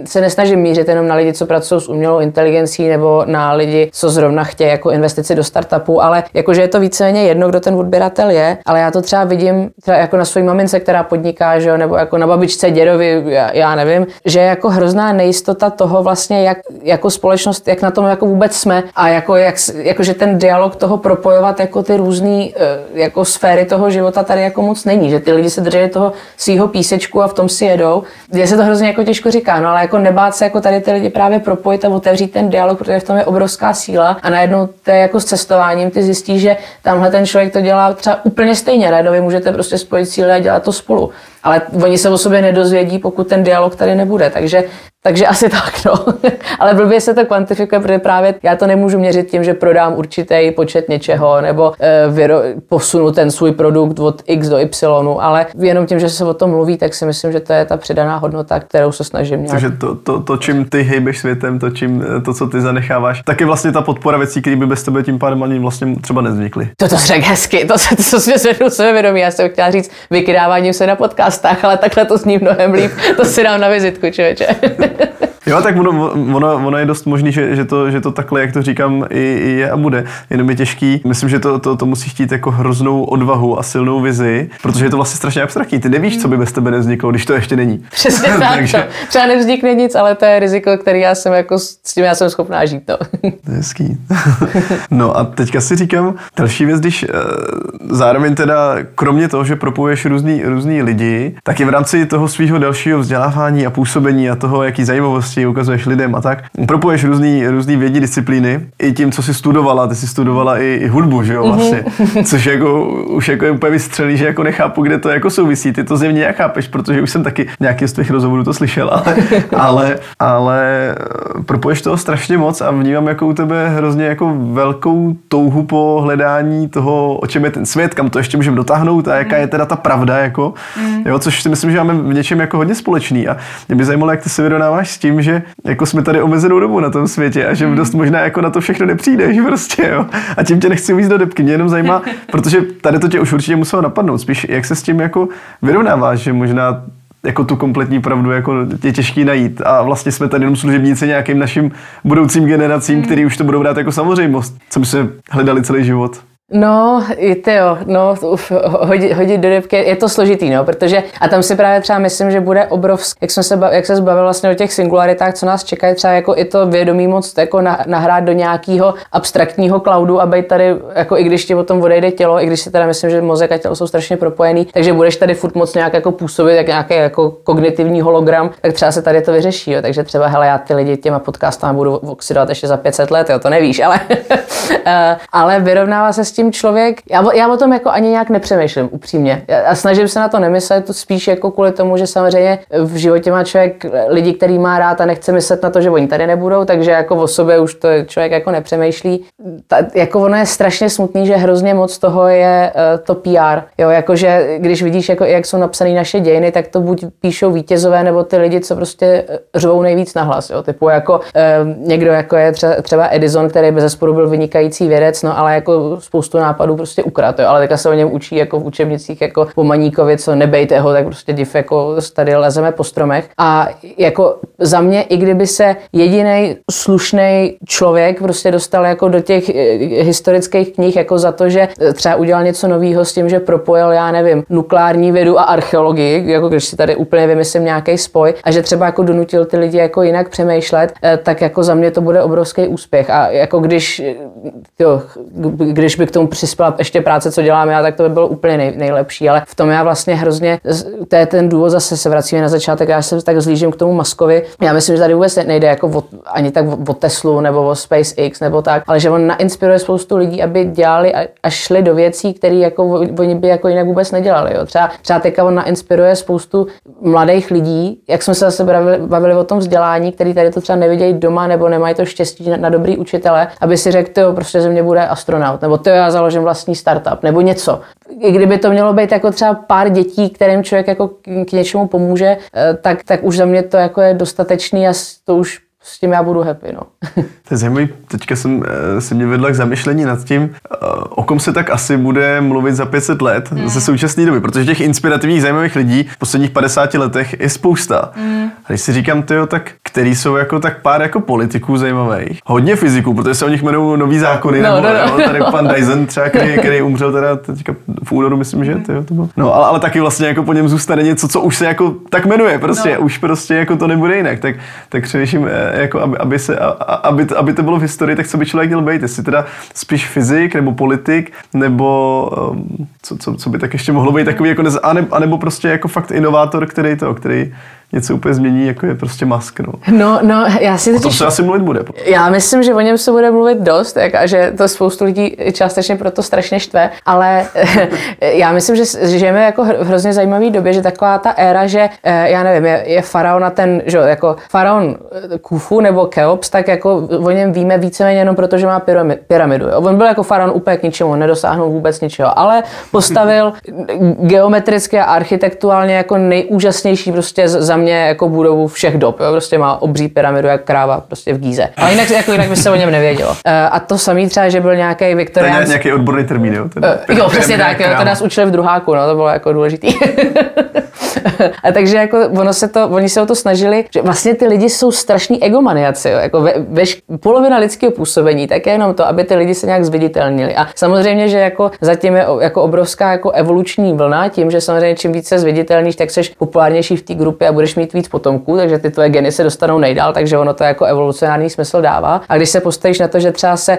se nesnažím mířit jenom na lidi, co pracují s umělou inteligencí nebo na lidi, co zrovna chtějí jako investici do startupu, ale jakože je to víceméně jedno, kdo ten odběratel je, ale já to třeba vidím třeba jako na své mamince, která podniká, že jo, nebo jako na babičce, dědovi, já, já nevím, že je jako hrozná nejistota toho vlastně, jak jako společnost, jak na tom jako vůbec jsme a jako, jak, jako že ten dialog toho propojovat jako ty různé eh, jako sféry toho života tady jako moc není, že ty lidi se drží toho svého písečku a v tom si jedou. Je se to hrozně jako těžko říká, no ale jako nebát se jako tady ty lidi právě propojit a otevřít ten dialog, protože v tom je obrovská síla a najednou to je jako s cestováním, ty zjistíš, že tamhle ten člověk to dělá třeba úplně stejně. Najednou můžete prostě spojit síly a dělat to spolu. Ale oni se o sobě nedozvědí, pokud ten dialog tady nebude. Takže takže asi tak, no. Ale blbě se to kvantifikuje, protože právě já to nemůžu měřit tím, že prodám určitý počet něčeho nebo e, vyro, posunu ten svůj produkt od X do Y, ale jenom tím, že se o tom mluví, tak si myslím, že to je ta přidaná hodnota, kterou se snažím nějak. Takže to, to, to, čím ty hejbeš světem, to, čím, to, co ty zanecháváš, tak je vlastně ta podpora věcí, které by bez tebe tím pádem ani vlastně třeba nezvykly. To to řekl hezky, to se to, to se zvednu sebevědomí. Já jsem chtěla říct vykydáváním se na podcastách, ale takhle to zní mnohem líp. To si dám na vizitku, člověče. Jo, tak ono, ono, ono, je dost možný, že, že, to, že to takhle, jak to říkám, i, i je a bude. Jenom je těžký. Myslím, že to, to, to musí chtít jako hroznou odvahu a silnou vizi, protože je to vlastně strašně abstraktní. Ty nevíš, co by bez tebe nevzniklo, když to ještě není. Přesně tak. Takže... Třeba nevznikne nic, ale to je riziko, který já jsem jako, s tím já jsem schopná žít. No. to je hezký. no a teďka si říkám, další věc, když uh, zároveň teda, kromě toho, že propojuješ různý, různý lidi, tak i v rámci toho svého dalšího vzdělávání a působení a toho, jaký zajímavosti znalosti, ukazuješ lidem a tak. Propoješ různý, různý vědní disciplíny i tím, co jsi studovala. Ty jsi studovala i, i hudbu, že jo, mhm. vlastně. Což jako, už jako je úplně vystřelí, že jako nechápu, kde to jako souvisí. Ty to zjevně jak chápeš, protože už jsem taky nějaký z těch rozhovorů to slyšel, ale, ale, ale eh, propoješ toho strašně moc a vnímám jako u tebe hrozně jako velkou touhu po hledání toho, o čem je ten svět, kam to ještě můžeme dotáhnout a jaká je teda ta pravda, jako, mm. jo, což si myslím, že máme v něčem jako hodně společný a mě by zajímalo, jak ty se vyrovnáváš s tím, že jako jsme tady omezenou dobu na tom světě a že dost možná jako na to všechno nepřijdeš prostě, jo. A tím tě nechci víc do depky, mě jenom zajímá, protože tady to tě už určitě muselo napadnout, spíš jak se s tím jako vyrovnáváš, že možná jako tu kompletní pravdu jako je těžký najít. A vlastně jsme tady jenom služebníci nějakým našim budoucím generacím, hmm. který už to budou brát jako samozřejmost, co by se hledali celý život. No, jo, no, uf, hodit, hodit do debky, je to složitý, no, protože, a tam si právě třeba myslím, že bude obrovský, jak, jsme se, jak se zbavil vlastně o těch singularitách, co nás čekají, třeba jako i to vědomí moc jako na, nahrát do nějakého abstraktního cloudu a být tady, jako i když ti o tom odejde tělo, i když si teda myslím, že mozek a tělo jsou strašně propojený, takže budeš tady furt moc nějak jako působit, jak nějaký jako kognitivní hologram, tak třeba se tady to vyřeší, jo, takže třeba, hele, já ty lidi těma podcastama budu oxidovat ještě za 500 let, jo, to nevíš, ale, eh, ale vyrovnává se s tím člověk, já, já o tom jako ani nějak nepřemýšlím, upřímně. A snažím se na to nemyslet, to spíš jako kvůli tomu, že samozřejmě v životě má člověk lidi, který má rád a nechce myslet na to, že oni tady nebudou, takže jako o sobě už to člověk jako nepřemýšlí. Ta, jako ono je strašně smutný, že hrozně moc toho je uh, to PR. Jo, jakože když vidíš, jako, jak jsou napsané naše dějiny, tak to buď píšou vítězové, nebo ty lidi, co prostě eh, řvou nejvíc nahlas. Jo, typu jako uh, někdo, jako je třeba, třeba Edison, který zesporu byl vynikající vědec, no ale jako spoustu spoustu nápadů prostě ukrat, jo. ale teďka se o něm učí jako v učebnicích jako po Maníkovi, co nebejte ho, tak prostě div jako tady lezeme po stromech. A jako za mě, i kdyby se jediný slušný člověk prostě dostal jako do těch eh, historických knih jako za to, že třeba udělal něco nového s tím, že propojil, já nevím, nukleární vědu a archeologii, jako když si tady úplně vymyslím nějaký spoj a že třeba jako donutil ty lidi jako jinak přemýšlet, eh, tak jako za mě to bude obrovský úspěch. A jako když, eh, jo, když by k tomu přispěla ještě práce, co dělám já, tak to by bylo úplně nej, nejlepší. Ale v tom já vlastně hrozně, to je ten důvod, zase se vracíme na začátek, já se tak zlížím k tomu Maskovi. Já myslím, že tady vůbec nejde jako o, ani tak o Teslu nebo o SpaceX nebo tak, ale že on nainspiruje spoustu lidí, aby dělali a, šli do věcí, které jako oni by jako jinak vůbec nedělali. Jo. Třeba, třeba teďka on nainspiruje spoustu mladých lidí, jak jsme se zase bavili, bavili o tom vzdělání, který tady to třeba nevidějí doma nebo nemají to štěstí na, na dobrý učitele, aby si řekl, to prostě ze mě bude astronaut, nebo to já založím vlastní startup nebo něco. I kdyby to mělo být jako třeba pár dětí, kterým člověk jako k něčemu pomůže, eh, tak, tak už za mě to jako je dostatečný a to už s tím já budu happy, no. To je zajímavý, teďka jsem eh, se mě vedla k zamyšlení nad tím, eh, o kom se tak asi bude mluvit za 500 let mm. ze současné doby, protože těch inspirativních zajímavých lidí v posledních 50 letech je spousta. Mm. A když si říkám, tyjo, tak který jsou jako tak pár jako politiků zajímavých, hodně fyziků, protože se o nich jmenují nový zákony, no, nebo, no, no. tady pan Dyson třeba, který, který umřel teda teďka v únoru, myslím, že tyjo, to bylo. No, ale, ale taky vlastně jako po něm zůstane něco, co už se jako tak jmenuje, prostě, no. už prostě jako to nebude jinak, tak, tak především eh, jako aby, aby, se, aby, aby to bylo v historii, tak co by člověk měl být? Jestli teda spíš fyzik nebo politik, nebo um, co, co, co, by tak ještě mohlo být takový, jako nez, anebo, anebo prostě jako fakt inovátor, který to, který něco úplně změní, jako je prostě mask. No, no, no já si o tom se asi mluvit bude. Já myslím, že o něm se bude mluvit dost jak, a že to spoustu lidí částečně proto strašně štve, ale já myslím, že žijeme jako v hrozně zajímavé době, že taková ta éra, že eh, já nevím, je, je faraon na ten, že jako faraon eh, Kufu nebo Keops, tak jako o něm víme víceméně jenom proto, že má pyramidu. Jo. On byl jako faraon úplně k ničemu, nedosáhnul vůbec ničeho, ale postavil geometricky a architektuálně jako nejúžasnější prostě za za mě jako budovu všech dob. Jo? Prostě má obří pyramidu jak kráva prostě v Gíze. Ale jinak, jako jinak by se o něm nevědělo. Uh, a to samý třeba, že byl nějaký Viktorián. To nějaký odborný termín, jo? Ten, uh, jo, přesně tak, jo, to nás učili v druháku, no, to bylo jako důležitý. a takže jako ono se to, oni se o to snažili, že vlastně ty lidi jsou strašní egomaniaci, jo? jako ve, ve, polovina lidského působení, tak je jenom to, aby ty lidi se nějak zviditelnili. A samozřejmě, že jako zatím je jako obrovská jako evoluční vlna tím, že samozřejmě čím více zviditelníš, tak seš populárnější v té grupě a budeš mít víc potomků, takže ty tvoje geny se dostanou nejdál, takže ono to jako evolucionární smysl dává. A když se postavíš na to, že třeba se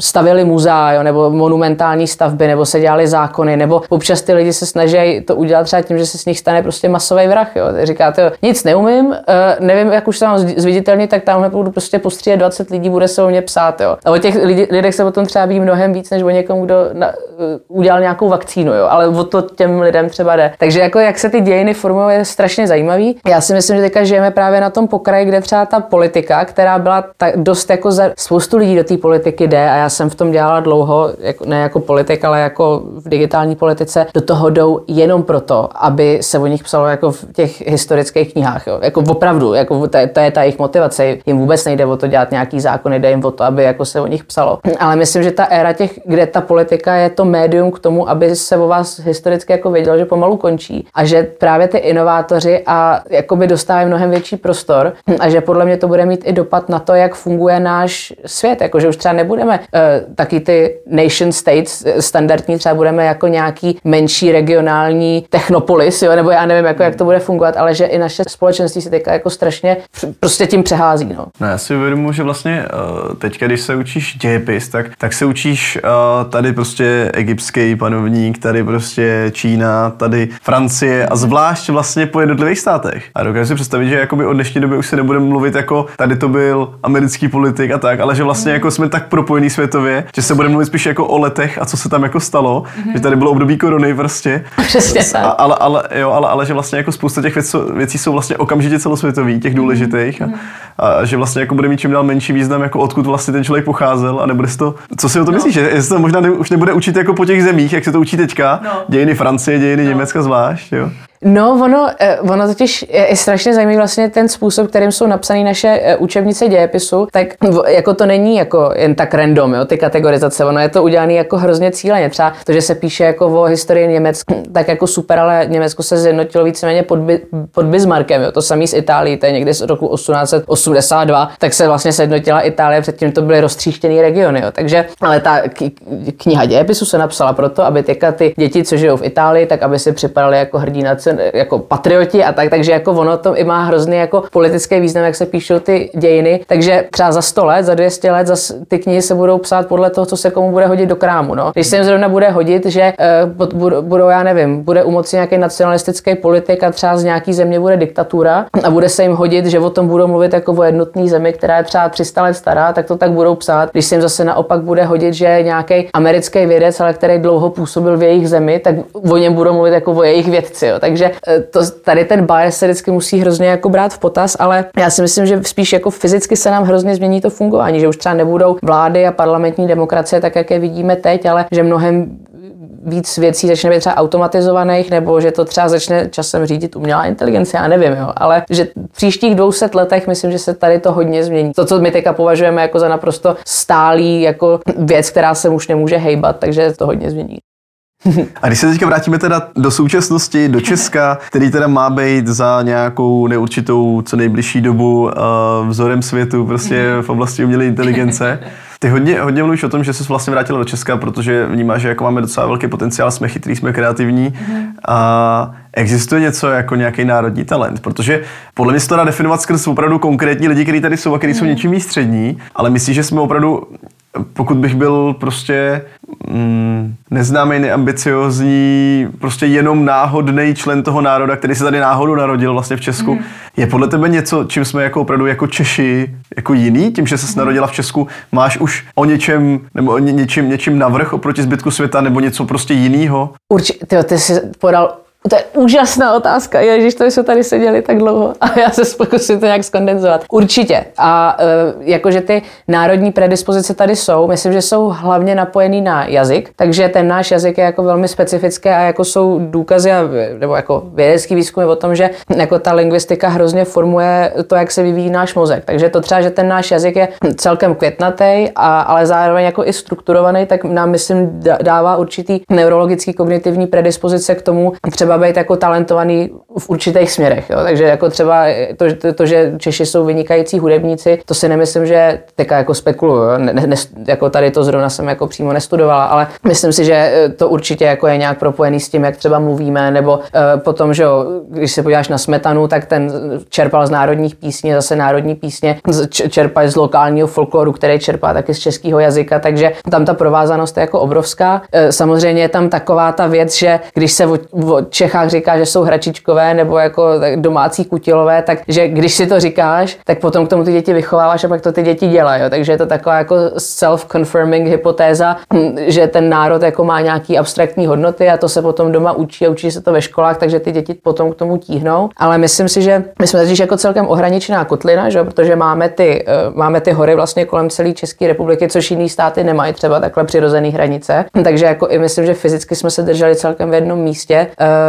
stavili muzea, jo, nebo monumentální stavby, nebo se dělali zákony, nebo občas ty lidi se snaží to udělat třeba tím, že se s nich stane prostě masový vrah. Jo. Říkáte, jo, nic neumím, uh, nevím, jak už se mám zviditelnit, tak tamhle budu prostě postřílet 20 lidí, bude se o mě psát. Jo. A o těch lidech se potom třeba ví mnohem víc, než o někomu, kdo na, uh, udělal nějakou vakcínu, jo. ale o to těm lidem třeba jde. Takže jako jak se ty dějiny formují, je strašně strašně zajímavý. Já si myslím, že teďka žijeme právě na tom pokraji, kde třeba ta politika, která byla tak dost jako za spoustu lidí do té politiky jde a já jsem v tom dělala dlouho, jako, ne jako politik, ale jako v digitální politice, do toho jdou jenom proto, aby se o nich psalo jako v těch historických knihách. Jo. Jako opravdu, jako to, to je ta jejich motivace. Jim vůbec nejde o to dělat nějaký zákony, jde jim o to, aby jako se o nich psalo. Ale myslím, že ta éra těch, kde ta politika je to médium k tomu, aby se o vás historicky jako vědělo, že pomalu končí a že právě ty inovátoři a jakoby dostávají mnohem větší prostor a že podle mě to bude mít i dopad na to, jak funguje náš svět, jako že už třeba nebudeme uh, taky ty nation states eh, standardní, třeba budeme jako nějaký menší regionální technopolis, jo, nebo já nevím, jako, jak to bude fungovat, ale že i naše společenství se teďka jako strašně prostě tím přehází. No. No, já si uvědomuji, že vlastně uh, teďka, když se učíš dějepis, tak, tak se učíš uh, tady prostě egyptský panovník, tady prostě Čína, tady Francie a zvlášť vlastně po jednotlivých státech. A dokážu si představit, že jakoby od dnešní doby už se nebudeme mluvit jako tady to byl americký politik a tak, ale že vlastně jako jsme tak propojení světově, že se budeme mluvit spíš jako o letech a co se tam jako stalo, mm-hmm. že tady bylo období korony prostě. Přesně tak. A, ale, ale, jo, ale, ale, že vlastně jako spousta těch věcí, věcí jsou vlastně okamžitě celosvětový, těch důležitých. Mm-hmm. A, a, že vlastně jako bude mít čím dál menší význam, jako odkud vlastně ten člověk pocházel a nebude to, co si o to no. myslíš, že jestli to možná ne, už nebude učit jako po těch zemích, jak se to učí teďka, no. dějiny Francie, dějiny no. Německa zvlášť, jo. No, ono, eh, ono totiž je strašně zajímavý vlastně ten způsob, kterým jsou napsané naše eh, učebnice dějepisu, tak jako to není jako jen tak random, jo, ty kategorizace, ono je to udělané jako hrozně cíleně. Třeba to, že se píše jako o historii Německa, tak jako super, ale Německo se zjednotilo víceméně pod, pod Bismarckem, jo, to samý z Itálií, to je někdy z roku 1882, tak se vlastně sjednotila Itálie, předtím to byly roztříštěné regiony, jo. takže, ale ta kniha dějepisu se napsala proto, aby ty děti, co žijou v Itálii, tak aby si připadali jako hrdinaci se jako patrioti a tak, takže jako ono to i má hrozný jako politický význam, jak se píšou ty dějiny. Takže třeba za 100 let, za 200 let zas ty knihy se budou psát podle toho, co se komu bude hodit do krámu. No. Když se jim zrovna bude hodit, že uh, budou, já nevím, bude u moci nějaký nacionalistický politik a třeba z nějaký země bude diktatura a bude se jim hodit, že o tom budou mluvit jako o jednotné zemi, která je třeba 300 let stará, tak to tak budou psát. Když se jim zase naopak bude hodit, že nějaký americký vědec, ale který dlouho působil v jejich zemi, tak o něm budou mluvit jako o jejich vědci. Jo. Takže takže eh, to, tady ten bias se vždycky musí hrozně jako brát v potaz, ale já si myslím, že spíš jako fyzicky se nám hrozně změní to fungování, že už třeba nebudou vlády a parlamentní demokracie tak, jak je vidíme teď, ale že mnohem víc věcí začne být třeba automatizovaných, nebo že to třeba začne časem řídit umělá inteligence, já nevím, jo. ale že v příštích 200 letech myslím, že se tady to hodně změní. To, co my teďka považujeme jako za naprosto stálý jako věc, která se už nemůže hejbat, takže to hodně změní. A když se teďka vrátíme teda do současnosti, do Česka, který teda má být za nějakou neurčitou co nejbližší dobu uh, vzorem světu prostě v oblasti umělé inteligence, ty hodně, hodně mluvíš o tom, že jsi vlastně vrátila do Česka, protože vnímáš, že jako máme docela velký potenciál, jsme chytrý, jsme kreativní. A existuje něco jako nějaký národní talent, protože podle mě se to dá definovat skrz opravdu konkrétní lidi, kteří tady jsou a kteří jsou něčím výstřední, ale myslíš, že jsme opravdu pokud bych byl prostě mm, neznámý, neambiciozní, prostě jenom náhodný člen toho národa, který se tady náhodou narodil vlastně v Česku, mm. je podle tebe něco, čím jsme jako opravdu jako Češi jako jiný, tím, že se mm. narodila v Česku, máš už o něčem, nebo o ně, něčím, něčím navrh oproti zbytku světa, nebo něco prostě jiného? Určitě, ty jsi podal to je úžasná otázka. Ježíš, to jsme tady seděli tak dlouho a já se pokusím to nějak skondenzovat. Určitě. A e, jakože ty národní predispozice tady jsou, myslím, že jsou hlavně napojený na jazyk, takže ten náš jazyk je jako velmi specifický a jako jsou důkazy a, nebo jako vědecký výzkum o tom, že jako ta lingvistika hrozně formuje to, jak se vyvíjí náš mozek. Takže to třeba, že ten náš jazyk je celkem květnatý, a, ale zároveň jako i strukturovaný, tak nám myslím dává určitý neurologický kognitivní predispozice k tomu třeba být jako talentovaný v určitých směrech. Jo? Takže jako třeba to, to, to, že Češi jsou vynikající hudebníci, to si nemyslím, že teďka jako spekuluju. Ne, ne, jako tady to zrovna jsem jako přímo nestudovala, ale myslím si, že to určitě jako je nějak propojený s tím, jak třeba mluvíme, nebo uh, potom, že jo, když se podíváš na Smetanu, tak ten čerpal z národních písní, zase národní písně čerpají z lokálního folkloru, který čerpá taky z českého jazyka, takže tam ta provázanost je jako obrovská. Uh, samozřejmě je tam taková ta věc, že když se o, o Čechách říká, že jsou hračičkové nebo jako domácí kutilové, takže když si to říkáš, tak potom k tomu ty děti vychováváš a pak to ty děti dělají. Takže je to taková jako self-confirming hypotéza, že ten národ jako má nějaký abstraktní hodnoty a to se potom doma učí a učí se to ve školách, takže ty děti potom k tomu tíhnou. Ale myslím si, že my jsme totiž jako celkem ohraničená kotlina, že? protože máme ty, eh, máme ty hory vlastně kolem celé České republiky, což jiný státy nemají třeba takhle přirozené hranice. Takže jako i myslím, že fyzicky jsme se drželi celkem v jednom místě.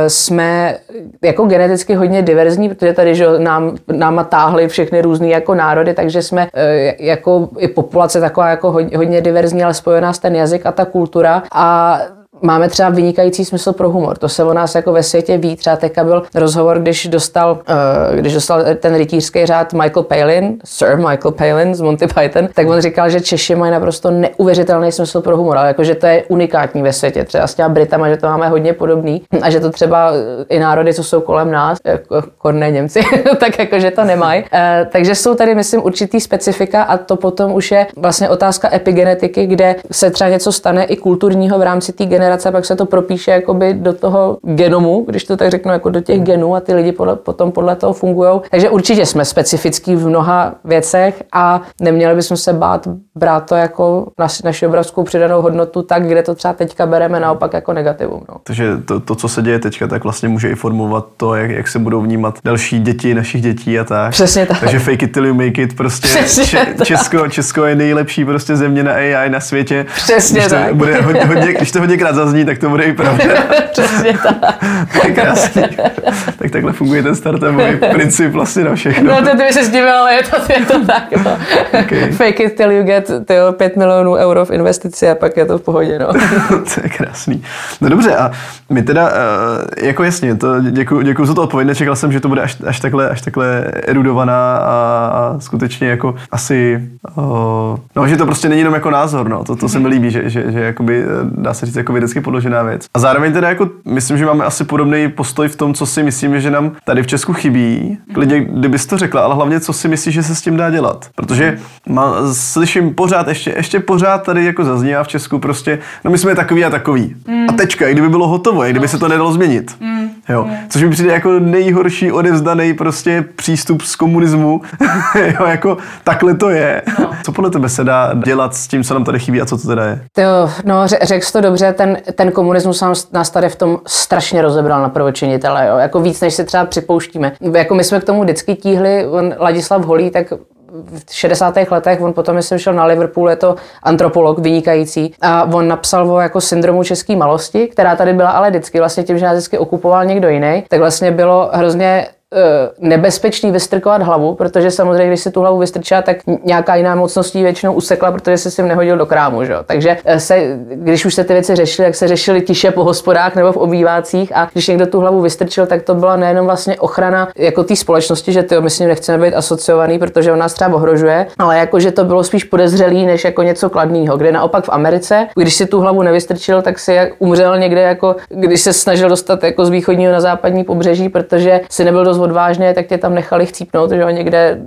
Jsme jako geneticky hodně diverzní, protože tady že nám, náma táhly všechny různé jako národy, takže jsme eh, jako i populace taková jako hodně, hodně diverzní, ale spojená s ten jazyk a ta kultura. A Máme třeba vynikající smysl pro humor. To se o nás jako ve světě ví. Třeba teďka byl rozhovor, když dostal, uh, když dostal ten rytířský řád Michael Palin, Sir Michael Palin z Monty Python, tak on říkal, že Češi mají naprosto neuvěřitelný smysl pro humor, ale jako, že to je unikátní ve světě. Třeba s těma Britama, že to máme hodně podobný a že to třeba i národy, co jsou kolem nás, jako korné Němci, tak jako, že to nemají. Uh, takže jsou tady, myslím, určitý specifika a to potom už je vlastně otázka epigenetiky, kde se třeba něco stane i kulturního v rámci té generace, pak se to propíše jakoby do toho genomu, když to tak řeknu, jako do těch genů a ty lidi podle, potom podle toho fungují. Takže určitě jsme specifický v mnoha věcech a neměli bychom se bát brát to jako naši, naši obrovskou přidanou hodnotu tak, kde to třeba teďka bereme naopak jako negativum. No. Takže to, to, co se děje teďka, tak vlastně může i formovat to, jak, jak se budou vnímat další děti našich dětí a tak. Přesně tak. Takže fake it till you make it, prostě če, Česko, Česko je nejlepší prostě země na AI na světě. Přesně když to tak. Bude hodně, hodně, když to hodněkrát zazní, tak to bude i pravda. Přesně tak. krásný. tak takhle funguje ten startupový princip vlastně na všechno. No to ty by se zdivil, ale je to, je to tak. No. Okay. Fake it till you get tyjo, 5 milionů euro v investici a pak je to v pohodě. No. to je krásný. No dobře, a my teda, eh, jako jasně, to děkuji, děkuji za to odpověď, nečekal jsem, že to bude až, až, takhle, až takhle erudovaná a, a skutečně jako asi, uh, no, že to prostě není jenom jako názor, no, to, to se mi líbí, že, že, že jakoby, eh, dá se říct jako vědecky podložená věc. A zároveň teda jako, myslím, že máme asi podobný postoj v tom, co si myslíme, že nám tady v Česku chybí. Klidně, kdybys to řekla, ale hlavně, co si myslíš, že se s tím dá dělat. Protože má, slyším pořád, ještě, ještě pořád tady jako zaznívá v Česku prostě, no my jsme takový a takový. Mm. A tečka, i kdyby bylo hotovo, i kdyby se to nedalo změnit. Mm. Jo. Mm. Což mi přijde jako nejhorší odevzdaný prostě přístup z komunismu. jo, jako takhle to je. No. Co podle tebe se dá dělat s tím, co nám tady chybí a co to teda je? Jo, no, řekl jsi to dobře, ten, ten komunismus nás tady v tom strašně rozebral na prvočinitele, jo. Jako víc, než si třeba připouštíme. Jako my jsme k tomu vždycky tíhli, on, Ladislav Holý, tak v 60. letech, on potom, myslím, šel na Liverpool, je to antropolog vynikající a on napsal o jako syndromu české malosti, která tady byla ale vždycky, vlastně tím, že nás vždycky okupoval někdo jiný, tak vlastně bylo hrozně nebezpečný vystrkovat hlavu, protože samozřejmě, když si tu hlavu vystrčila, tak nějaká jiná mocnost většinou usekla, protože se si nehodil do krámu. Že? Takže eh, se, když už se ty věci řešily, tak se řešily tiše po hospodách nebo v obývácích a když někdo tu hlavu vystrčil, tak to byla nejenom vlastně ochrana jako té společnosti, že ty my s ním nechceme být asociovaný, protože on nás třeba ohrožuje, ale jako, že to bylo spíš podezřelý než jako něco kladného, kde naopak v Americe, když si tu hlavu nevystrčil, tak si umřel někde jako, když se snažil dostat jako z východního na západní pobřeží, protože si nebyl dost odvážně, tak tě tam nechali chcípnout, že jo, někde,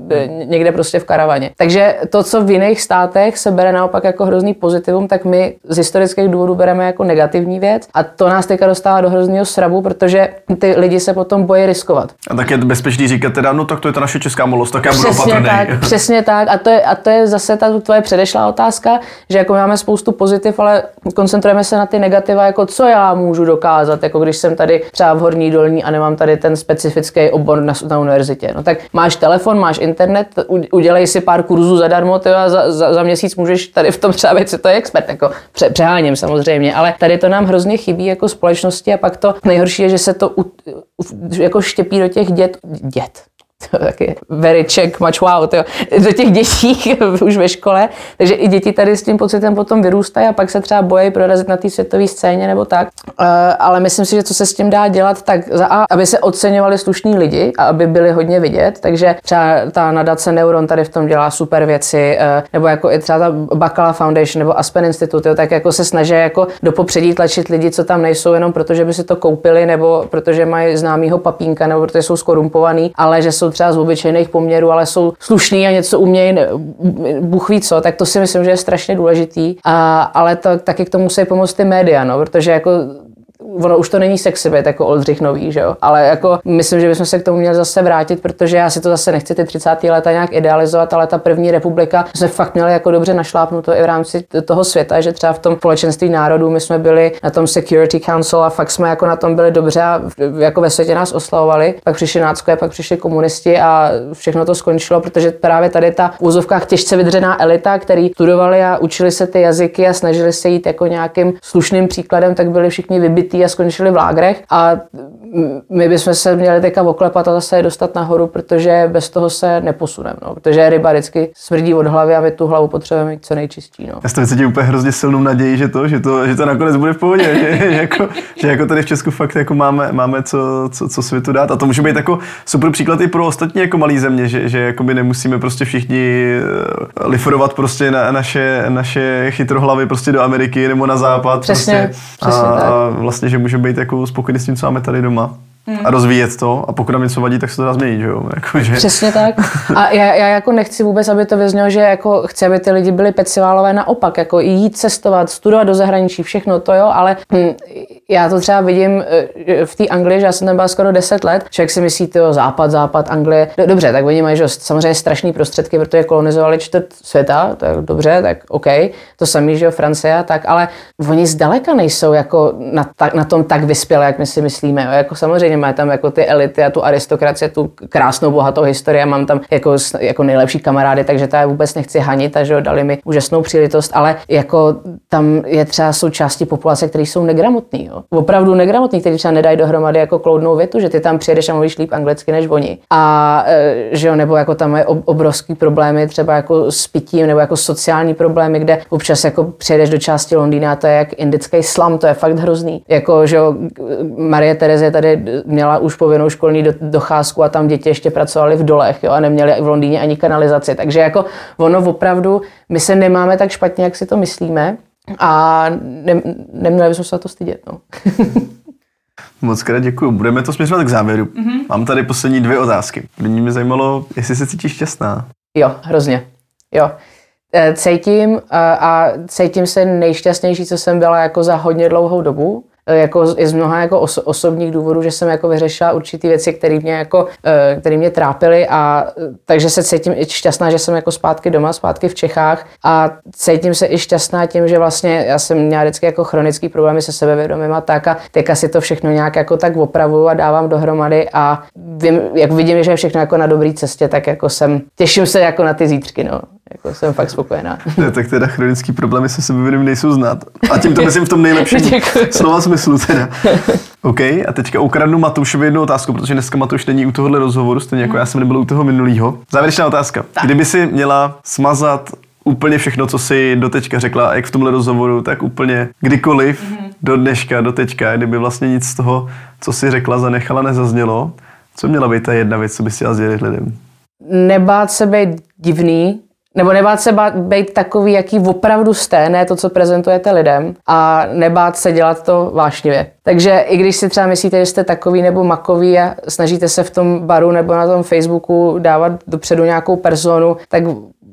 někde prostě v karavaně. Takže to, co v jiných státech se bere naopak jako hrozný pozitivum, tak my z historických důvodů bereme jako negativní věc a to nás teďka dostává do hrozného srabu, protože ty lidi se potom bojí riskovat. A tak je bezpečný říkat teda, no tak to je ta naše česká molost, tak já budu přesně opatrný. tak, přesně tak. A to, je, a to je zase ta tvoje předešlá otázka, že jako máme spoustu pozitiv, ale koncentrujeme se na ty negativa, jako co já můžu dokázat, jako když jsem tady třeba v horní dolní a nemám tady ten specifický obor na, na univerzitě. No tak máš telefon, máš internet, udělej si pár kurzů zadarmo tyjo, a za, za, za, měsíc můžeš tady v tom třeba být to je expert. Jako pře, přeháním samozřejmě, ale tady to nám hrozně chybí jako společnosti a pak to nejhorší je, že se to u, u, jako štěpí do těch dět, dět, taky very check, much wow, tyjo, do těch dětí už ve škole, takže i děti tady s tím pocitem potom vyrůstají a pak se třeba bojí prorazit na té světové scéně nebo tak. Uh, ale myslím si, že co se s tím dá dělat, tak za A, aby se oceňovali slušní lidi a aby byli hodně vidět, takže třeba ta nadace Neuron tady v tom dělá super věci, uh, nebo jako i třeba ta Bacala Foundation nebo Aspen Institute, tak jako se snaží jako do popředí tlačit lidi, co tam nejsou jenom proto, že by si to koupili, nebo protože mají známýho papínka, nebo protože jsou skorumpovaný, ale že jsou třeba z obyčejných poměrů, ale jsou slušný a něco umějí, Bůh ví co, tak to si myslím, že je strašně důležitý. A, ale to, taky k tomu musí pomoct ty média, no, protože jako ono už to není sexy být jako Oldřich nový, že jo? ale jako myslím, že bychom se k tomu měli zase vrátit, protože já si to zase nechci ty 30. leta nějak idealizovat, ale ta první republika jsme fakt měli jako dobře našlápnuto i v rámci toho světa, že třeba v tom společenství národů my jsme byli na tom Security Council a fakt jsme jako na tom byli dobře a jako ve světě nás oslavovali. Pak přišli náckové, pak přišli komunisti a všechno to skončilo, protože právě tady ta v úzovkách těžce vydřená elita, který studovali a učili se ty jazyky a snažili se jít jako nějakým slušným příkladem, tak byli všichni vybití a skončili v lágrech. A my bychom se měli teďka oklepat a zase je dostat nahoru, protože bez toho se neposuneme. No. Protože ryba vždycky smrdí od hlavy a my tu hlavu potřebujeme mít co nejčistší. No. Já to cítím úplně hrozně silnou naději, že to, že to, že to nakonec bude v pohodě, že, že, jako, že jako tady v Česku fakt jako máme, máme co, co, co, světu dát. A to může být jako super příklad i pro ostatní jako malé země, že, že jakoby nemusíme prostě všichni eh, liforovat prostě na, naše, naše chytrohlavy prostě do Ameriky nebo na západ. Přesně, prostě. přesně a, tak. a vlastně, že může být jako spokojený s tím, co máme tady doma a rozvíjet to. A pokud nám něco vadí, tak se to dá změnit, že jo? Jako, že... Přesně tak. A já, já, jako nechci vůbec, aby to vyznělo, že jako chci, aby ty lidi byli peciválové naopak, jako jít cestovat, studovat do zahraničí, všechno to jo, ale hm, já to třeba vidím eh, v té Anglii, že já jsem tam byla skoro 10 let, člověk si myslí, jo, západ, západ, Anglie, dobře, tak oni mají že, samozřejmě strašné prostředky, protože kolonizovali čtvrt světa, to je dobře, tak OK, to samý, že jo, Francie, tak, ale oni zdaleka nejsou jako na, ta, na tom tak vyspělé, jak my si myslíme, jo, jako samozřejmě samozřejmě má tam jako ty elity a tu aristokracie, tu krásnou, bohatou historii. Mám tam jako, jako nejlepší kamarády, takže já vůbec nechci hanit, takže dali mi úžasnou příležitost, ale jako tam je třeba součástí populace, které jsou negramotní. Jo. Opravdu negramotní, kteří třeba nedají dohromady jako kloudnou větu, že ty tam přijedeš a mluvíš líp anglicky než oni. A e, že jo, nebo jako tam je obrovský problémy třeba jako s pitím nebo jako sociální problémy, kde občas jako přijedeš do části Londýna, to je jak indický slam, to je fakt hrozný. Jako, že jo, Marie Terezie tady měla už povinnou školní docházku a tam děti ještě pracovali v dolech jo, a neměli v Londýně ani kanalizaci. Takže jako ono opravdu, my se nemáme tak špatně, jak si to myslíme a ne, neměli bychom se na to stydět. No. Moc krát děkuji. Budeme to směřovat k závěru. Mm-hmm. Mám tady poslední dvě otázky. První mě zajímalo, jestli se cítíš šťastná. Jo, hrozně. Jo. E, cítím a cítím se nejšťastnější, co jsem byla jako za hodně dlouhou dobu. Eh, jako i z mnoha jako oso, osobních důvodů, že jsem jako vyřešila určitý věci, které mě, jako, eh, které mě trápily a eh, takže se cítím i šťastná, že jsem jako zpátky doma, zpátky v Čechách a cítím se i šťastná tím, že vlastně já jsem měla vždycky jako chronický problémy se sebevědomím a tak a teďka si to všechno nějak jako tak opravuju a dávám dohromady a vím, jak vidím, že je všechno jako na dobré cestě, tak jako jsem, těším se jako na ty zítřky, no. Jako jsem fakt spokojená. Ne, tak teda chronický problémy se sebevědomím nejsou znát. A tím to myslím v tom nejlepším slova smyslu teda. OK, a teďka ukradnu Matoušovi jednu otázku, protože dneska Matouš není u tohohle rozhovoru, stejně jako já jsem nebyl u toho minulého. Závěrečná otázka. Tak. Kdyby si měla smazat úplně všechno, co si doteďka řekla, jak v tomhle rozhovoru, tak úplně kdykoliv, mm-hmm. do dneška, do teďka, kdyby vlastně nic z toho, co si řekla, zanechala, nezaznělo, co měla být ta jedna věc, co by si chtěla sdělit lidem? Nebát se být divný, nebo nebát se bát, být takový, jaký opravdu jste, ne to, co prezentujete lidem, a nebát se dělat to vášnivě. Takže i když si třeba myslíte, že jste takový nebo makový a snažíte se v tom baru nebo na tom Facebooku dávat dopředu nějakou personu, tak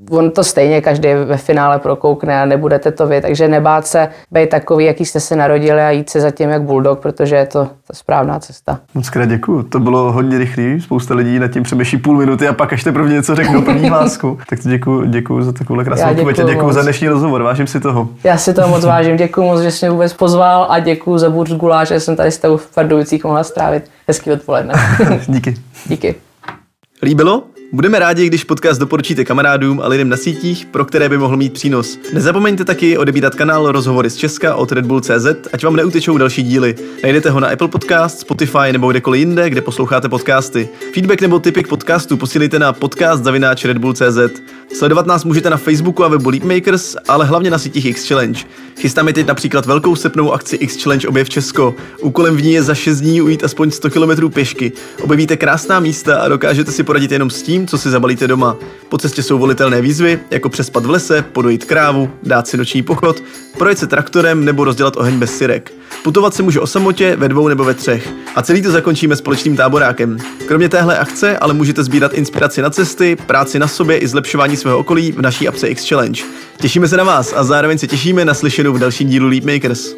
on to stejně každý ve finále prokoukne a nebudete to vy, takže nebát se být takový, jaký jste se narodili a jít se za tím jak bulldog, protože je to ta správná cesta. Moc krát děkuju. To bylo hodně rychlý, spousta lidí nad tím přemýšlí půl minuty a pak až teprve něco řeknou první hlásku. tak to děkuju, děkuju za takovou krásnou odpověď a děkuju za dnešní rozhovor, vážím si toho. Já si toho moc vážím, děkuju moc, že jsi mě vůbec pozval a děkuju za burz guláš, že jsem tady s tebou v Pardubicích mohla strávit hezký odpoledne. Díky. Díky. Líbilo? Budeme rádi, když podcast doporučíte kamarádům a lidem na sítích, pro které by mohl mít přínos. Nezapomeňte taky odebírat kanál Rozhovory z Česka od Red Bull CZ, ať vám neutečou další díly. Najdete ho na Apple Podcast, Spotify nebo kdekoliv jinde, kde posloucháte podcasty. Feedback nebo tipy k podcastu posílejte na podcast zavináč Red Bull CZ. Sledovat nás můžete na Facebooku a webu Leapmakers, ale hlavně na sítích X Challenge. Chystáme teď například velkou srpnovou akci X Challenge Objev Česko. Úkolem v ní je za 6 dní ujít aspoň 100 km pěšky. Objevíte krásná místa a dokážete si poradit jenom s tím, co si zabalíte doma. Po cestě jsou volitelné výzvy, jako přespat v lese, podojit krávu, dát si noční pochod, projet se traktorem nebo rozdělat oheň bez syrek. Putovat se může o samotě, ve dvou nebo ve třech. A celý to zakončíme společným táborákem. Kromě téhle akce ale můžete sbírat inspiraci na cesty, práci na sobě i zlepšování svého okolí v naší apce X Challenge. Těšíme se na vás a zároveň se těšíme na slyšenou v dalším dílu Leapmakers.